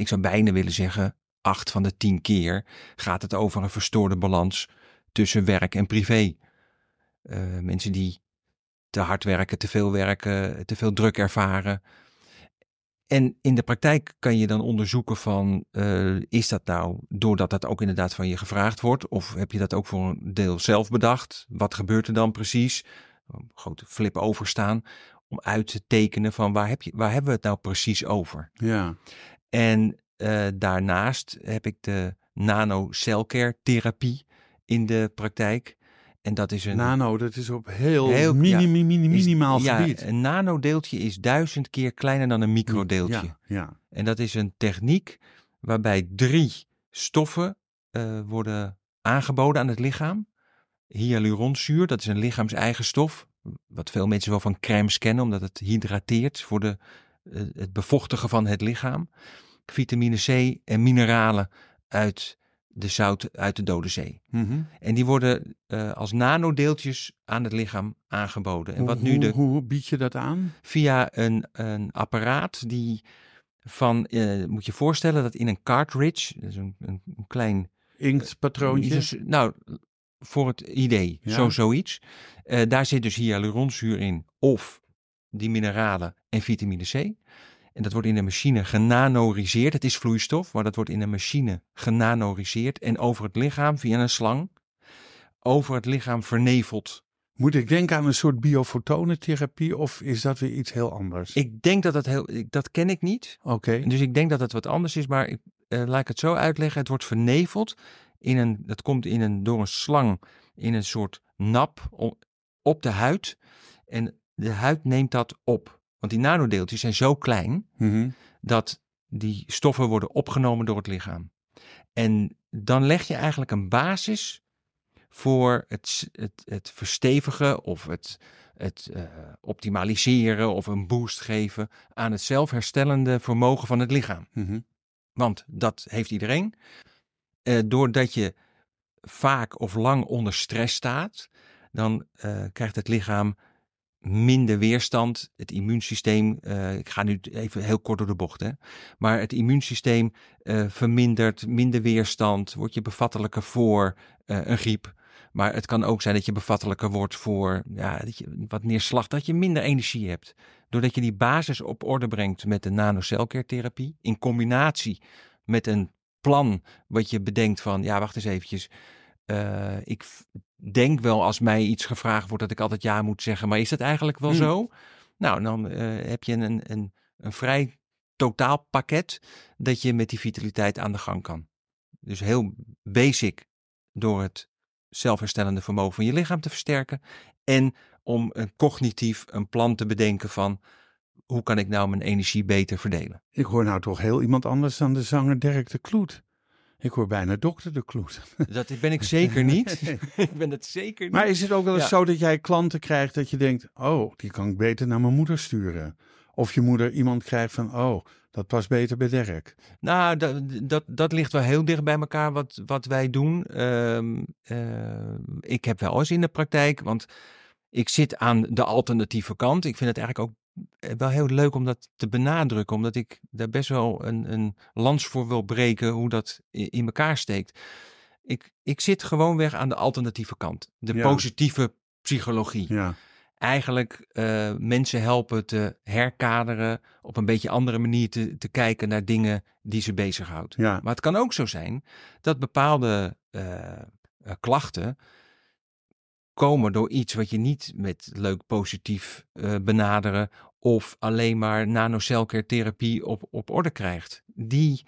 ik zou bijna willen zeggen, acht van de tien keer gaat het over een verstoorde balans tussen werk en privé. Eh, mensen die te hard werken, te veel werken, te veel druk ervaren. En in de praktijk kan je dan onderzoeken van, eh, is dat nou doordat dat ook inderdaad van je gevraagd wordt? Of heb je dat ook voor een deel zelf bedacht? Wat gebeurt er dan precies? Een grote flip overstaan om uit te tekenen van waar, heb je, waar hebben we het nou precies over? ja. En eh, daarnaast heb ik de nanocelcare therapie in de praktijk. En dat is een Nano, dat is op heel, Heel- mini, ja, mini, mini, is- minimaal ja, gebied. Een nanodeeltje is duizend keer kleiner dan een microdeeltje. Ja, ja. En dat is een techniek waarbij drie stoffen eh, worden aangeboden aan het lichaam. Hyaluronzuur, dat is een lichaams-eigen stof. Wat veel mensen wel van crèmes kennen, omdat het hydrateert voor de, het bevochtigen van het lichaam. Vitamine C en mineralen uit de zout uit de Dode Zee. Mhm. En die worden eh, als nanodeeltjes aan het lichaam aangeboden. En Hoe, wat nu hoe, de hoe bied je dat aan? via een, een apparaat die van, eh, moet je voorstellen dat in een cartridge, dus een, een, een klein, Inktpatroontje? dus, nou, voor het idee, Ja. zo zoiets. Eh, daar zit dus hyaluronzuur in of die mineralen en vitamine C. En dat wordt in een machine genanoriseerd. Het is vloeistof, maar dat wordt in een machine genanoriseerd en over het lichaam via een slang over het lichaam verneveld. Moet ik denken aan een soort biofotonentherapie of is dat weer iets heel anders? Ik denk dat dat heel, dat ken ik niet. Oké. Dus ik denk dat het wat anders is, maar ik, eh, laat ik het zo uitleggen. Het wordt verneveld. In een, dat komt in een, door een slang in een soort nap op de huid. En de huid neemt dat op. Want die nanodeeltjes zijn zo klein Mhm. dat die stoffen worden opgenomen door het lichaam. En dan leg je eigenlijk een basis voor het, het, het verstevigen of het, het uh, optimaliseren of een boost geven aan het zelfherstellende vermogen van het lichaam. Mhm. Want dat heeft iedereen. Uh, doordat je vaak of lang onder stress staat, dan uh, krijgt het lichaam minder weerstand. Het immuunsysteem, uh, ik ga nu even heel kort door de bocht, hè, maar het immuunsysteem uh, vermindert, minder weerstand, word je bevattelijker voor een griep. Maar het kan ook zijn dat je bevattelijker wordt voor ja, dat je wat neerslag, dat je minder energie hebt. Doordat je die basis op orde brengt met de nanocelkertherapie, in combinatie met een plan wat je bedenkt van, ja, wacht eens eventjes. Uh, ik denk wel als mij iets gevraagd wordt dat ik altijd ja moet zeggen, maar is dat eigenlijk wel Hmm. zo? Nou, dan uh, heb je een, een, een vrij totaalpakket dat je met die vitaliteit aan de gang kan. Dus heel basic door het zelfherstellende vermogen van je lichaam te versterken en om een cognitief een plan te bedenken van hoe kan ik nou mijn energie beter verdelen. Ik hoor nou toch heel iemand anders dan de zanger Dirk de Kloet. Ik hoor bijna dokter de Kloet. Dat ben ik zeker niet. ik ben het zeker niet. Maar is het ook wel eens Ja. zo dat jij klanten krijgt dat je denkt, oh, die kan ik beter naar mijn moeder sturen? Of je moeder iemand krijgt van, oh, dat past beter bij Dirk. Nou, dat, dat, dat ligt wel heel dicht bij elkaar wat, wat wij doen. Ehm, eh, ik heb wel eens in de praktijk, want ik zit aan de alternatieve kant. Ik vind het eigenlijk ook wel heel leuk om dat te benadrukken, omdat ik daar best wel een, een lans voor wil breken hoe dat in elkaar steekt. Ik, ik zit gewoon weg aan de alternatieve kant, de Ja. positieve psychologie Ja, eigenlijk eh, mensen helpen te herkaderen, op een beetje andere manier te, te kijken naar dingen die ze bezighoudt. ja, Maar het kan ook zo zijn dat bepaalde eh, eh, klachten komen door iets wat je niet met leuk positief eh, benaderen of alleen maar nanocelkertherapie op, op orde krijgt. Die,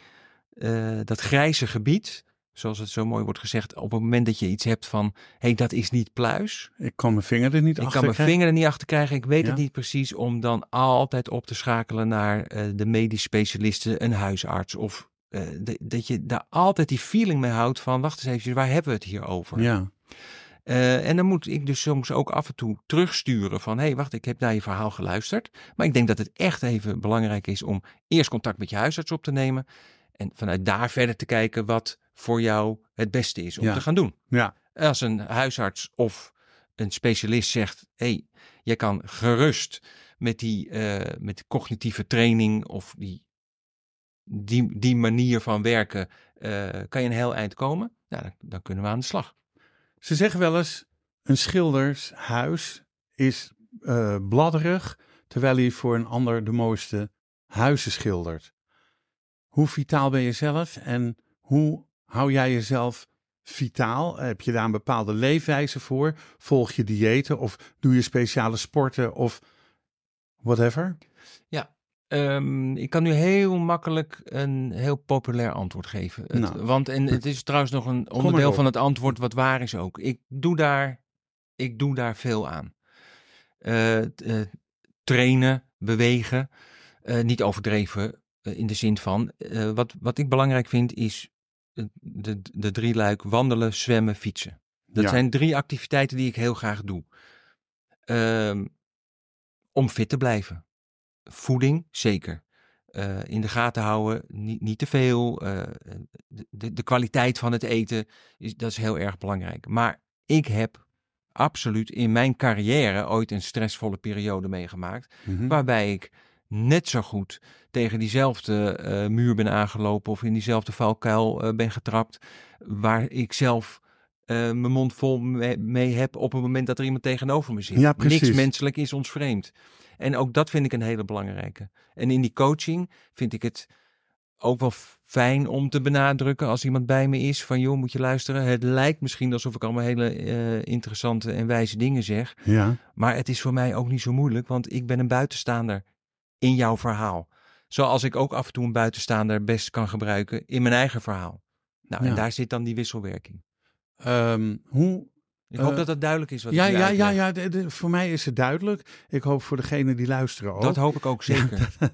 eh, dat grijze gebied, zoals het zo mooi wordt gezegd, op het moment dat je iets hebt van, hé, hey, dat is niet pluis, ik kan mijn vinger er niet ik achter kan mijn krijgen. vinger er niet achter krijgen. Ik weet Ja. het niet precies. Om dan altijd op te schakelen naar eh, de medisch specialisten, een huisarts. Of de- dat je daar altijd die feeling mee houdt van, wacht eens even, waar hebben we het hier over? Ja, Eh, en dan moet ik dus soms ook af en toe terugsturen van, hé, hey, wacht, ik heb naar je verhaal geluisterd. Maar ik denk dat het echt even belangrijk is om eerst contact met je huisarts op te nemen. En vanuit daar verder te kijken wat voor jou het beste is om Ja. te gaan doen. ja, Als een huisarts of een specialist zegt: hé, hey, jij kan gerust met die eh, met cognitieve training of die, die, die manier van werken, eh, kan je een heel eind komen. Nou, dan, dan kunnen we aan de slag. Ze zeggen wel eens, een schildershuis is eh, bladderig, terwijl hij voor een ander de mooiste huizen schildert. Hoe vitaal ben je zelf en hoe hou jij jezelf vitaal? Heb je daar een bepaalde leefwijze voor? Volg je diëten of doe je speciale sporten of whatever? Ehm, ik kan nu heel makkelijk een heel populair antwoord geven. Het- Nou. want en het is trouwens nog een onderdeel van het antwoord wat waar is ook. Ik doe daar, ik doe daar veel aan. Eh, eh, trainen, bewegen, eh, niet overdreven in de zin van. wat, wat ik belangrijk vind is de, de drie luik wandelen, zwemmen, fietsen. Dat Ja. zijn drie activiteiten die ik heel graag doe. Ehm, om fit te blijven. Voeding, zeker. Eh, in de gaten houden, niet, niet te veel. eh, de, de, de kwaliteit van het eten, is, dat is heel erg belangrijk. Maar ik heb absoluut in mijn carrière ooit een stressvolle periode meegemaakt. Mhm. Waarbij ik net zo goed tegen diezelfde eh, muur ben aangelopen of in diezelfde valkuil eh, ben getrapt. Waar ik zelf eh, mijn mond vol mee, mee heb op het moment dat er iemand tegenover me zit. Ja, precies. Niks menselijk is ons vreemd. En ook dat vind ik een hele belangrijke. En in die coaching vind ik het ook wel fijn om te benadrukken als iemand bij me is van joh, moet je luisteren. Het lijkt misschien alsof ik allemaal hele eh, interessante en wijze dingen zeg. Ja, Maar het is voor mij ook niet zo moeilijk, want ik ben een buitenstaander in jouw verhaal. Zoals ik ook af en toe een buitenstaander best kan gebruiken in mijn eigen verhaal. Nou, Ja. en daar zit dan die wisselwerking. Ehm, hoe Ik hoop Eh, dat dat duidelijk is. Wat ja, ja, ja, ja de- de- voor mij is het duidelijk. Ik hoop voor degenen die luisteren ook. Dat hoop ik ook zeker.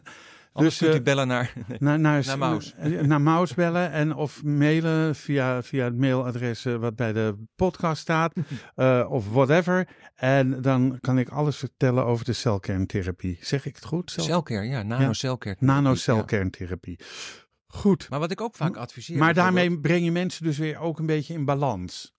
Dus, kunt u eh, bellen naar... Naar, naar, Naar Maus. eh, Naar Maus bellen en of mailen via, via het mailadres wat bij de podcast staat. of whatever. En dan kan ik alles vertellen over de celkerntherapie. Zeg ik het goed? Cel- Celcare, ja, nanocelcare. Ja. Nanocelkerntherapie. Goed. Maar wat ik ook vaak adviseer... Maar daarmee breng je mensen dus weer ook een beetje in balans.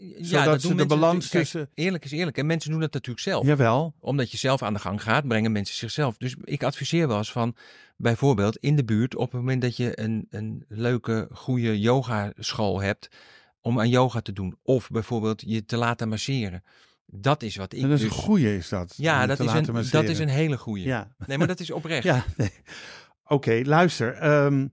Ja, zodat dat ze doen de balans kijk, tussen- Eerlijk is eerlijk. En mensen doen dat natuurlijk zelf. Jawel. Omdat je zelf aan de gang gaat, brengen mensen zichzelf. Dus ik adviseer wel eens van, bijvoorbeeld in de buurt, op het moment dat je een, een leuke, goede yogaschool hebt, om aan yoga te doen. Of bijvoorbeeld je te laten masseren. Dat is wat ik dat is dus... een goeie is dat. ja, dat is, een, dat masseren. is een hele goede. Ja. Nee, maar dat is oprecht. Ja, nee. Oké, luister. ehm,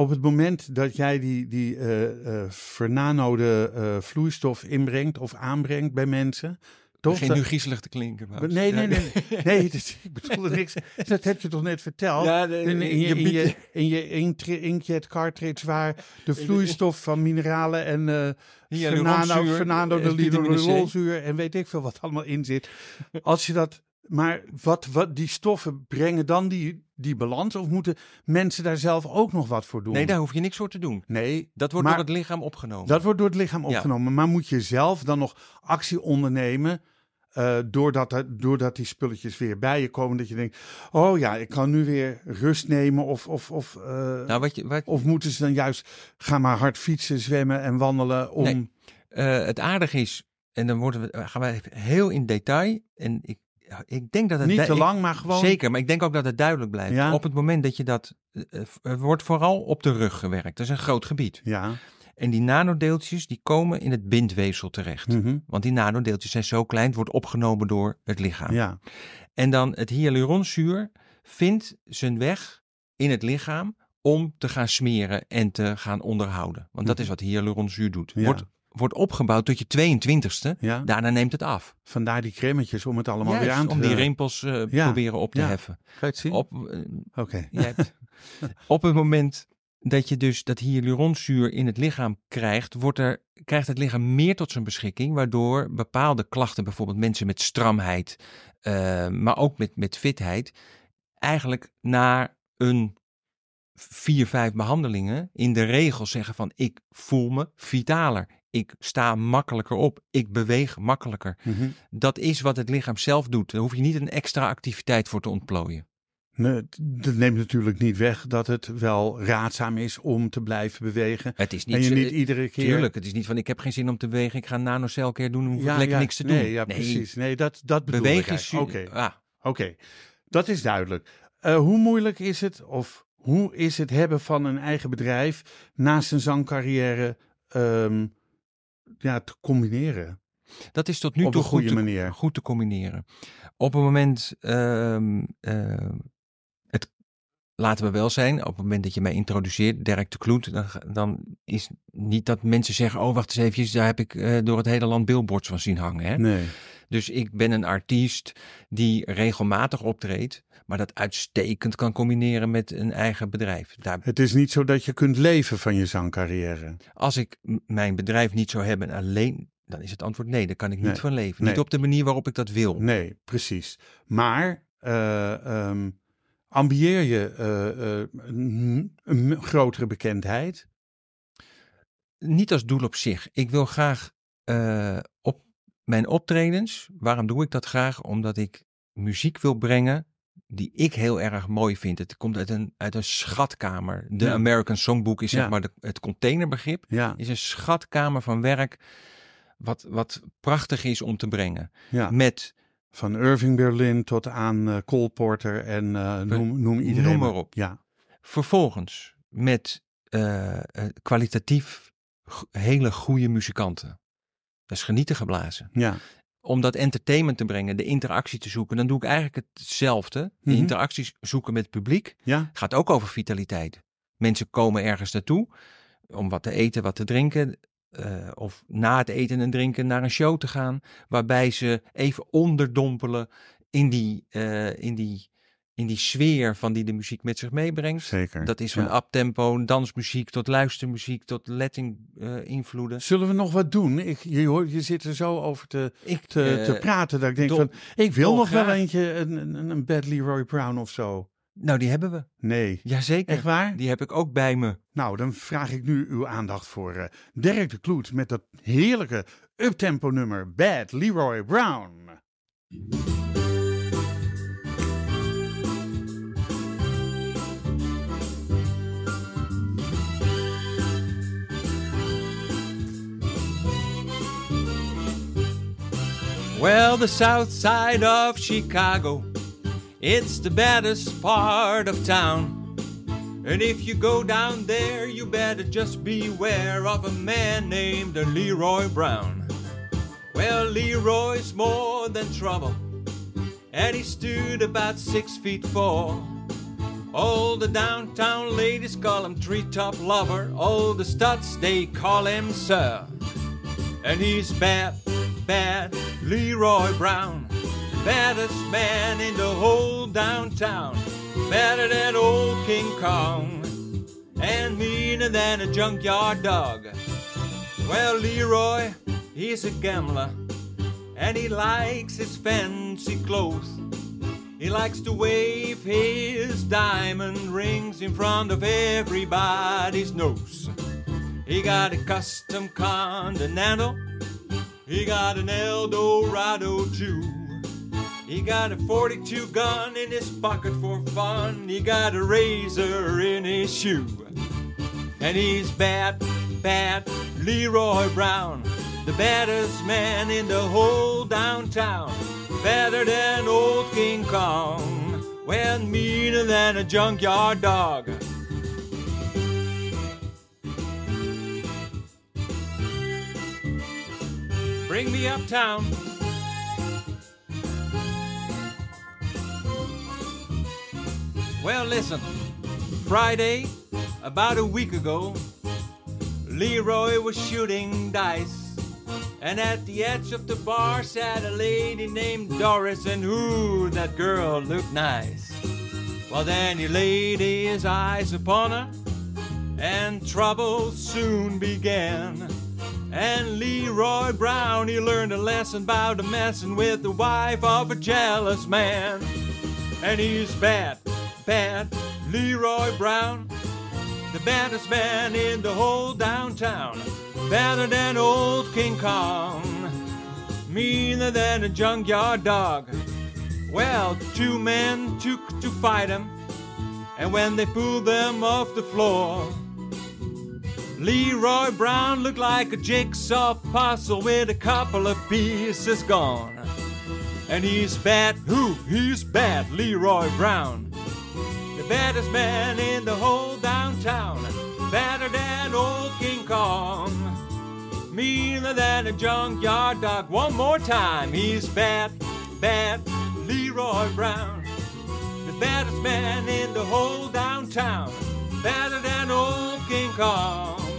op het moment dat jij die, die eh vernanode eh, vloeistof inbrengt of aanbrengt bij mensen. Toch? Dat- nu griezelig te klinken. Nee, nee, nee. Nee, nee dat- ik bedoelde niks. Dat heb je toch net verteld? Ja, nee, in, in je, in je, in je inkjet- inkjet cartridge waar de vloeistof van mineralen en Hyaluronzuur, Fernando eh, de hyaluronzuur en weet ik veel wat allemaal in zit. Als je dat, maar wat, wat die stoffen brengen dan die, die balans of moeten mensen daar zelf ook nog wat voor doen? Nee, daar hoef je niks voor te doen. nee Dat wordt Maar- door het lichaam opgenomen. dat wordt door het lichaam Ja. opgenomen. Maar moet je zelf dan nog actie ondernemen? eh, doordat, er- doordat die spulletjes weer bij je komen, dat je denkt: Oh ja, ik kan nu weer rust nemen. Of, of, of, eh, nou, wat je, wat, of moeten ze dan juist gaan maar hard fietsen, zwemmen en wandelen om. Nee. Eh, het aardige is, en dan worden we, gaan we heel in detail. En ik, ik denk dat het Niet te ik- lang, maar gewoon. Zeker, maar ik denk ook dat het duidelijk blijft. Ja. Op het moment dat je dat. eh, eh, Er wordt vooral op de rug gewerkt. Dat is een groot gebied. Ja. En die nanodeeltjes die komen in het bindweefsel terecht. mhm, Want die nanodeeltjes zijn zo klein, het wordt opgenomen door het lichaam. ja. En dan het hyaluronzuur vindt zijn weg in het lichaam om te gaan smeren en te gaan onderhouden. Want dat Mhm. is wat hyaluronzuur doet. Ja. Wordt, wordt opgebouwd tot je 22ste. ja. Daarna neemt het af. Vandaar die cremmetjes om het allemaal Juist, weer aan te om die rimpels eh, Ja, proberen op te ja. heffen. Ga je het zien? Op, eh, Oké. op het moment dat je dus dat hyaluronzuur in het lichaam krijgt, wordt er, krijgt het lichaam meer tot zijn beschikking, waardoor bepaalde klachten, bijvoorbeeld mensen met stramheid, eh, maar ook met, met fitheid, eigenlijk na een vier, vijf behandelingen in de regel zeggen van ik voel me vitaler. Ik sta makkelijker op. Ik beweeg makkelijker. Mhm. Dat is wat het lichaam zelf doet. Daar hoef je niet een extra activiteit voor te ontplooien. Nee, dat neemt natuurlijk niet weg dat het wel raadzaam is om te blijven bewegen. Het is niet, en je niet iedere keer. Tuurlijk, het is niet van ik heb geen zin om te bewegen. Ik ga een nanocelcare doen, ik ja, lekker ja, niks te doen. Nee, ja, precies. Nee, dat, dat bedoel Bewegen ik. Oké, Ah, oké. Dat is duidelijk. Eh, hoe moeilijk is het, of hoe is het hebben van een eigen bedrijf naast een zangcarrière ehm, ja, te combineren? dat is tot nu Op toe een goed te, goed te combineren. Op het moment, ehm, ehm, het, laten we wel zijn, op het moment dat je mij introduceert, Dirk de Kloet, dan, dan is niet dat mensen zeggen, oh wacht eens even, daar heb ik eh, door het hele land billboards van zien hangen. Hè? Nee. Dus ik ben een artiest die regelmatig optreedt, maar dat uitstekend kan combineren met een eigen bedrijf. Daar, Het is niet zo dat je kunt leven van je zangcarrière. als ik mijn bedrijf niet zou hebben alleen, dan is het antwoord nee, daar kan ik niet Nee, van leven. nee. Niet op de manier waarop ik dat wil. Nee, precies. Maar ehm, ambieer je eh, eh, een, grotere bekendheid? Niet als doel op zich. Ik wil graag op mijn optredens, waarom doe ik dat graag? Omdat ik muziek wil brengen die ik heel erg mooi vind. Het komt uit een, uit een schatkamer. De Ja. American Songbook is zeg maar de, het containerbegrip. Ja, is een schatkamer van werk wat, wat prachtig is om te brengen. ja. Met, van Irving Berlin tot aan eh, Cole Porter en eh, noem, noem iedereen. noem maar op. Ja, vervolgens met eh, kwalitatief hele goede muzikanten. Dat is genieten geblazen. ja, Om dat entertainment te brengen, de interactie te zoeken, dan doe ik eigenlijk hetzelfde. De Mhm. interacties zoeken met het publiek. ja, Gaat ook over vitaliteit. Mensen komen ergens naartoe om wat te eten, wat te drinken. eh, of na het eten en drinken naar een show te gaan. Waarbij ze even onderdompelen in die, eh, in die, in die sfeer van die de muziek met zich meebrengt. zeker. Dat is van Ja. uptempo, dansmuziek tot luistermuziek tot Latin eh, invloeden. Zullen we nog wat doen? Ik, je, hoort, je zit er zo over te, Ik, te, eh, te praten dat ik denk dol- van... Ik wil nog wel eentje, een, een, een Bad Leroy Brown of zo. Nou, die hebben we. Nee. Jazeker. Echt waar? Die heb ik ook bij me. Nou, dan vraag ik nu uw aandacht voor uh, Derek de Kloet met dat heerlijke uptempo nummer Bad Leroy Brown. Well, the south side of Chicago, it's the baddest part of town. And if you go down there, you better just beware of a man named Leroy Brown. Well, Leroy's more than trouble, and he stood about six feet four. All the downtown ladies call him treetop lover, all the studs they call him sir. And he's bad, bad Leroy Brown, baddest man in the whole downtown, better than old King Kong, and meaner than a junkyard dog. Well, Leroy, he's a gambler, and he likes his fancy clothes. He likes to wave his diamond rings in front of everybody's nose. He got a custom Continental he got an Eldorado too. He got a 42 gun in his pocket for fun. He got a razor in his shoe. And he's bad, bad Leroy Brown, the baddest man in the whole downtown. Better than old King Kong, well meaner than a junkyard dog. Bring me uptown. Well, listen. Friday, about a week ago, Leroy was shooting dice. And at the edge of the bar sat a lady named Doris, and ooh, that girl looked nice. Well, then he laid his eyes upon her, and trouble soon began. And Leroy Brown, he learned a lesson about a messing with the wife of a jealous man. And he's bad, bad, Leroy Brown, the baddest man in the whole downtown. Better than old King Kong, meaner than a junkyard dog. Well, two men took to fight him, and when they pulled them off the floor, Leroy Brown looked like a jigsaw puzzle with a couple of pieces gone. And he's bad, who? He's bad, Leroy Brown. The baddest man in the whole downtown. Better than old King Kong. Meaner than a junkyard dog. One more time. He's bad, bad, Leroy Brown. The baddest man in the whole downtown. Better than old King Kong.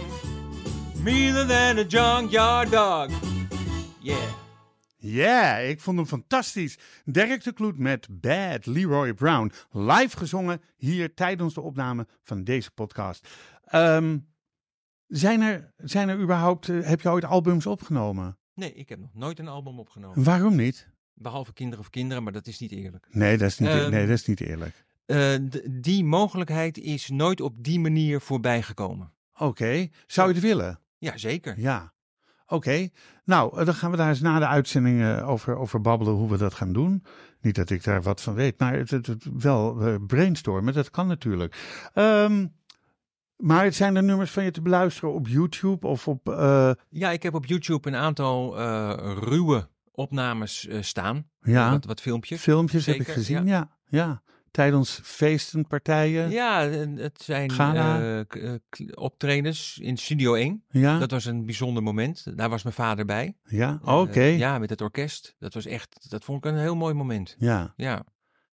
Meaner than a junkyard dog. Yeah. Ja, yeah, ik vond hem fantastisch. Derek de Kloet met Bad Leroy Brown. Live gezongen hier tijdens de opname van deze podcast. Um, zijn, er, zijn er überhaupt, uh, heb je ooit albums opgenomen? Nee, ik heb nog nooit een album opgenomen. Waarom niet? Behalve kinderen of kinderen, maar dat is niet eerlijk. Nee, dat is niet, um, nee, dat is niet eerlijk. Uh, die mogelijkheid is nooit op die manier voorbij gekomen. Oké, okay. zou je het willen? Ja, zeker. Ja. Oké, okay. nou, dan gaan we daar eens na de uitzending uh, over, over babbelen hoe we dat gaan doen. Niet dat ik daar wat van weet, maar het, het, het wel uh, brainstormen, dat kan natuurlijk. Um, maar zijn er nummers van je te beluisteren op YouTube of op... Uh... Ja, ik heb op YouTube een aantal ruwe opnames staan. Ja. Wat, wat filmpjes. Filmpjes zeker, heb ik gezien, ja. ja. ja tijdens feesten, partijen? Ja, het zijn uh, optredens in Studio 1. Ja. Dat was een bijzonder moment. Daar was mijn vader bij. Ja, oké. Okay. Uh, ja, met het orkest. Dat was echt, dat vond ik een heel mooi moment. Ja. ja.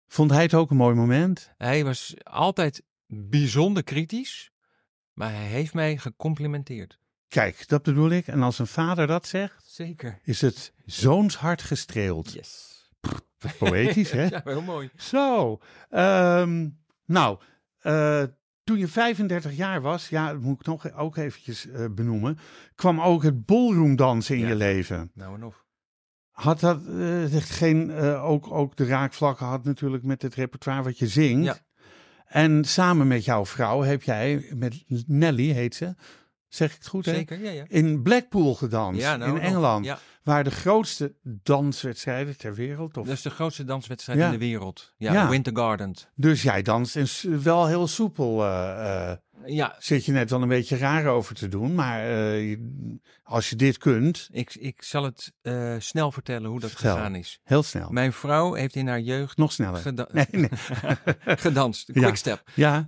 Vond hij het ook een mooi moment? Hij was altijd bijzonder kritisch, maar hij heeft mij gecomplimenteerd. Kijk, dat bedoel ik. En als een vader dat zegt, Zeker. is het zoons hart gestreeld. Yes. Poëtisch, hè? ja, heel mooi. Zo, um, nou, uh, toen je 35 jaar was, ja, dat moet ik nog ook eventjes uh, benoemen, kwam ook het ballroomdansen in ja. je leven. Nou en of. Had dat uh, geen, ook, ook de raakvlakken had natuurlijk met het repertoire wat je zingt. Ja. En samen met jouw vrouw heb jij, met Nelly heet ze, zeg ik het goed hè? Zeker, ja, ja. In Blackpool gedanst, Ja, nou, in Engeland. Ja, Waar de grootste danswedstrijden ter wereld. Of... dat is de grootste danswedstrijd Ja. in de wereld. Ja, Ja. Winter Garden. Dus jij danst en wel heel soepel. eh, eh, Ja, zit je net wel een beetje raar over te doen. Maar eh, als je dit kunt, ik, ik zal het eh, snel vertellen hoe dat Vertel. gegaan is. heel snel. Mijn vrouw heeft in haar jeugd Nog sneller. geda- Nee, nee. gedanst. Ja. Quickstep. Ja,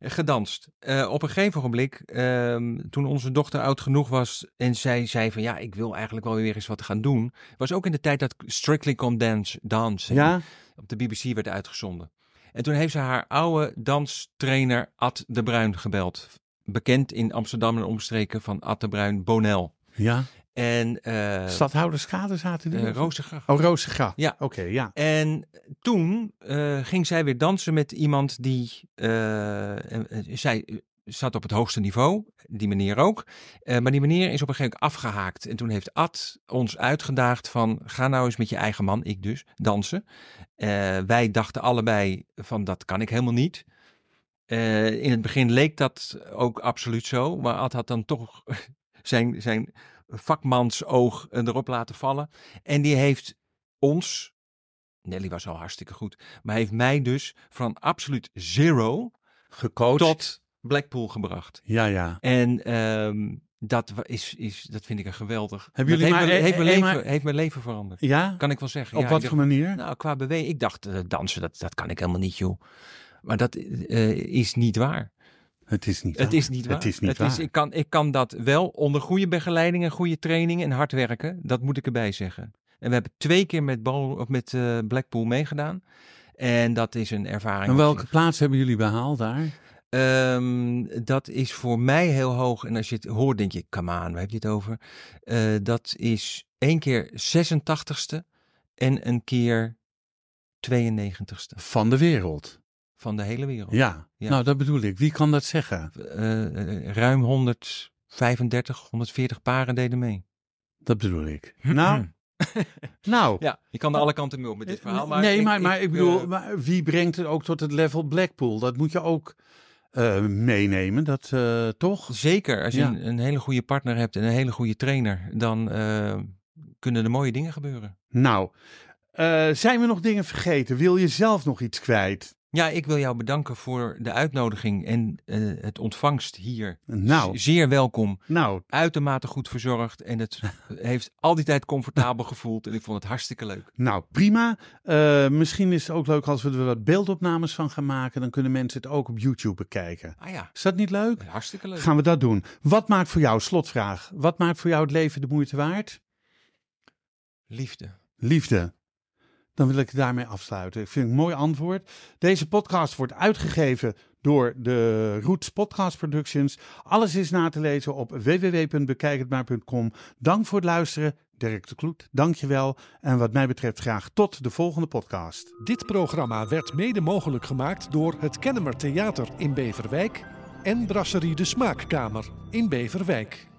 gedanst. Eh, op een gegeven ogenblik, ehm, toen onze dochter oud genoeg was en zij zei van ja, ik wil eigenlijk wel weer eens wat gaan doen, was ook in de tijd dat Strictly Come Dance, Dancing ja, op de BBC werd uitgezonden. En toen heeft ze haar oude danstrainer Ad de Bruin gebeld. Bekend in Amsterdam en omstreken van Ad de Bruin Bonel. ja. En eh Stadhouderskade zaten die? eh, Rozengracht. Oh, Rozengracht. Ja. Oké, ja. En toen eh, ging zij weer dansen met iemand die. zij zat op het hoogste niveau, die meneer ook. Eh, maar die meneer is op een gegeven moment afgehaakt. En toen heeft Ad ons uitgedaagd van... ga nou eens met je eigen man, ik dus, dansen. Eh, wij dachten allebei van dat kan ik helemaal niet. Eh, in het begin leek dat ook absoluut zo. Maar Ad had dan toch zijn, zijn vakmansoog erop laten vallen. En die heeft ons, Nelly was al hartstikke goed, maar heeft mij dus van absoluut zero Gecoacht. tot Blackpool gebracht. Ja, ja. En ehm, dat is, is, dat vind ik een geweldig. Hebben jullie heeft, maar- mijn, heeft, mijn leven, maar- heeft mijn leven veranderd. Ja? Kan ik wel zeggen. Op Ja, wat voor dacht, manier? Nou, qua beweging. Ik dacht, eh, dansen, dat, dat kan ik helemaal niet, joh. Maar dat eh, is niet waar. Het is niet Het waar. is niet waar. Het is niet waar. ik, kan, ik kan dat wel onder goede begeleiding en goede training en hard werken. Dat moet ik erbij zeggen. En we hebben twee keer met, Bal, met eh, Blackpool meegedaan. En dat is een ervaring. En welke plaats hebben jullie behaald daar? Ehm, dat is voor mij heel hoog. En als je het hoort, denk je, come on, waar heb je het over? Eh, dat is één keer 86ste en een keer 92ste Van de wereld. van de hele wereld. Ja. Ja. Nou, dat bedoel ik. Wie kan dat zeggen? Eh, eh, ruim 135, 140 paren deden mee. Dat bedoel ik. Nou, nou. Ja, je kan er alle kanten mee op met dit verhaal. Maar nee, ik- maar, maar ik, ik, bedoel, maar wie brengt het ook tot het level Blackpool? Dat moet je ook eh, meenemen, dat eh, toch? Zeker, als je Ja. een, een hele goede partner hebt en een hele goede trainer, dan eh, kunnen er mooie dingen gebeuren. Nou, zijn we nog dingen vergeten? Wil je zelf nog iets kwijt? Ja, ik wil jou bedanken voor de uitnodiging en eh, het ontvangst hier. Nou, Zeer welkom, nou, uitermate goed verzorgd en het heeft al die tijd comfortabel gevoeld en ik vond het hartstikke leuk. nou, prima. Eh, misschien is het ook leuk als we er wat beeldopnames van gaan maken. Dan kunnen mensen het ook op YouTube bekijken. Ah ja, Is dat niet leuk? hartstikke leuk. Gaan we dat doen. Wat maakt voor jou, slotvraag, wat maakt voor jou het leven de moeite waard? Liefde. Liefde. Dan wil ik daarmee afsluiten. Ik vind het een mooi antwoord. Deze podcast wordt uitgegeven door de Roots Podcast Productions. Alles is na te lezen op www.bekijkhetmaar.com. Dank voor het luisteren. Dirk de Kloet, dank je wel. En wat mij betreft graag tot de volgende podcast. Dit programma werd mede mogelijk gemaakt door het Kennemer Theater in Beverwijk en Brasserie de Smaakkamer in Beverwijk.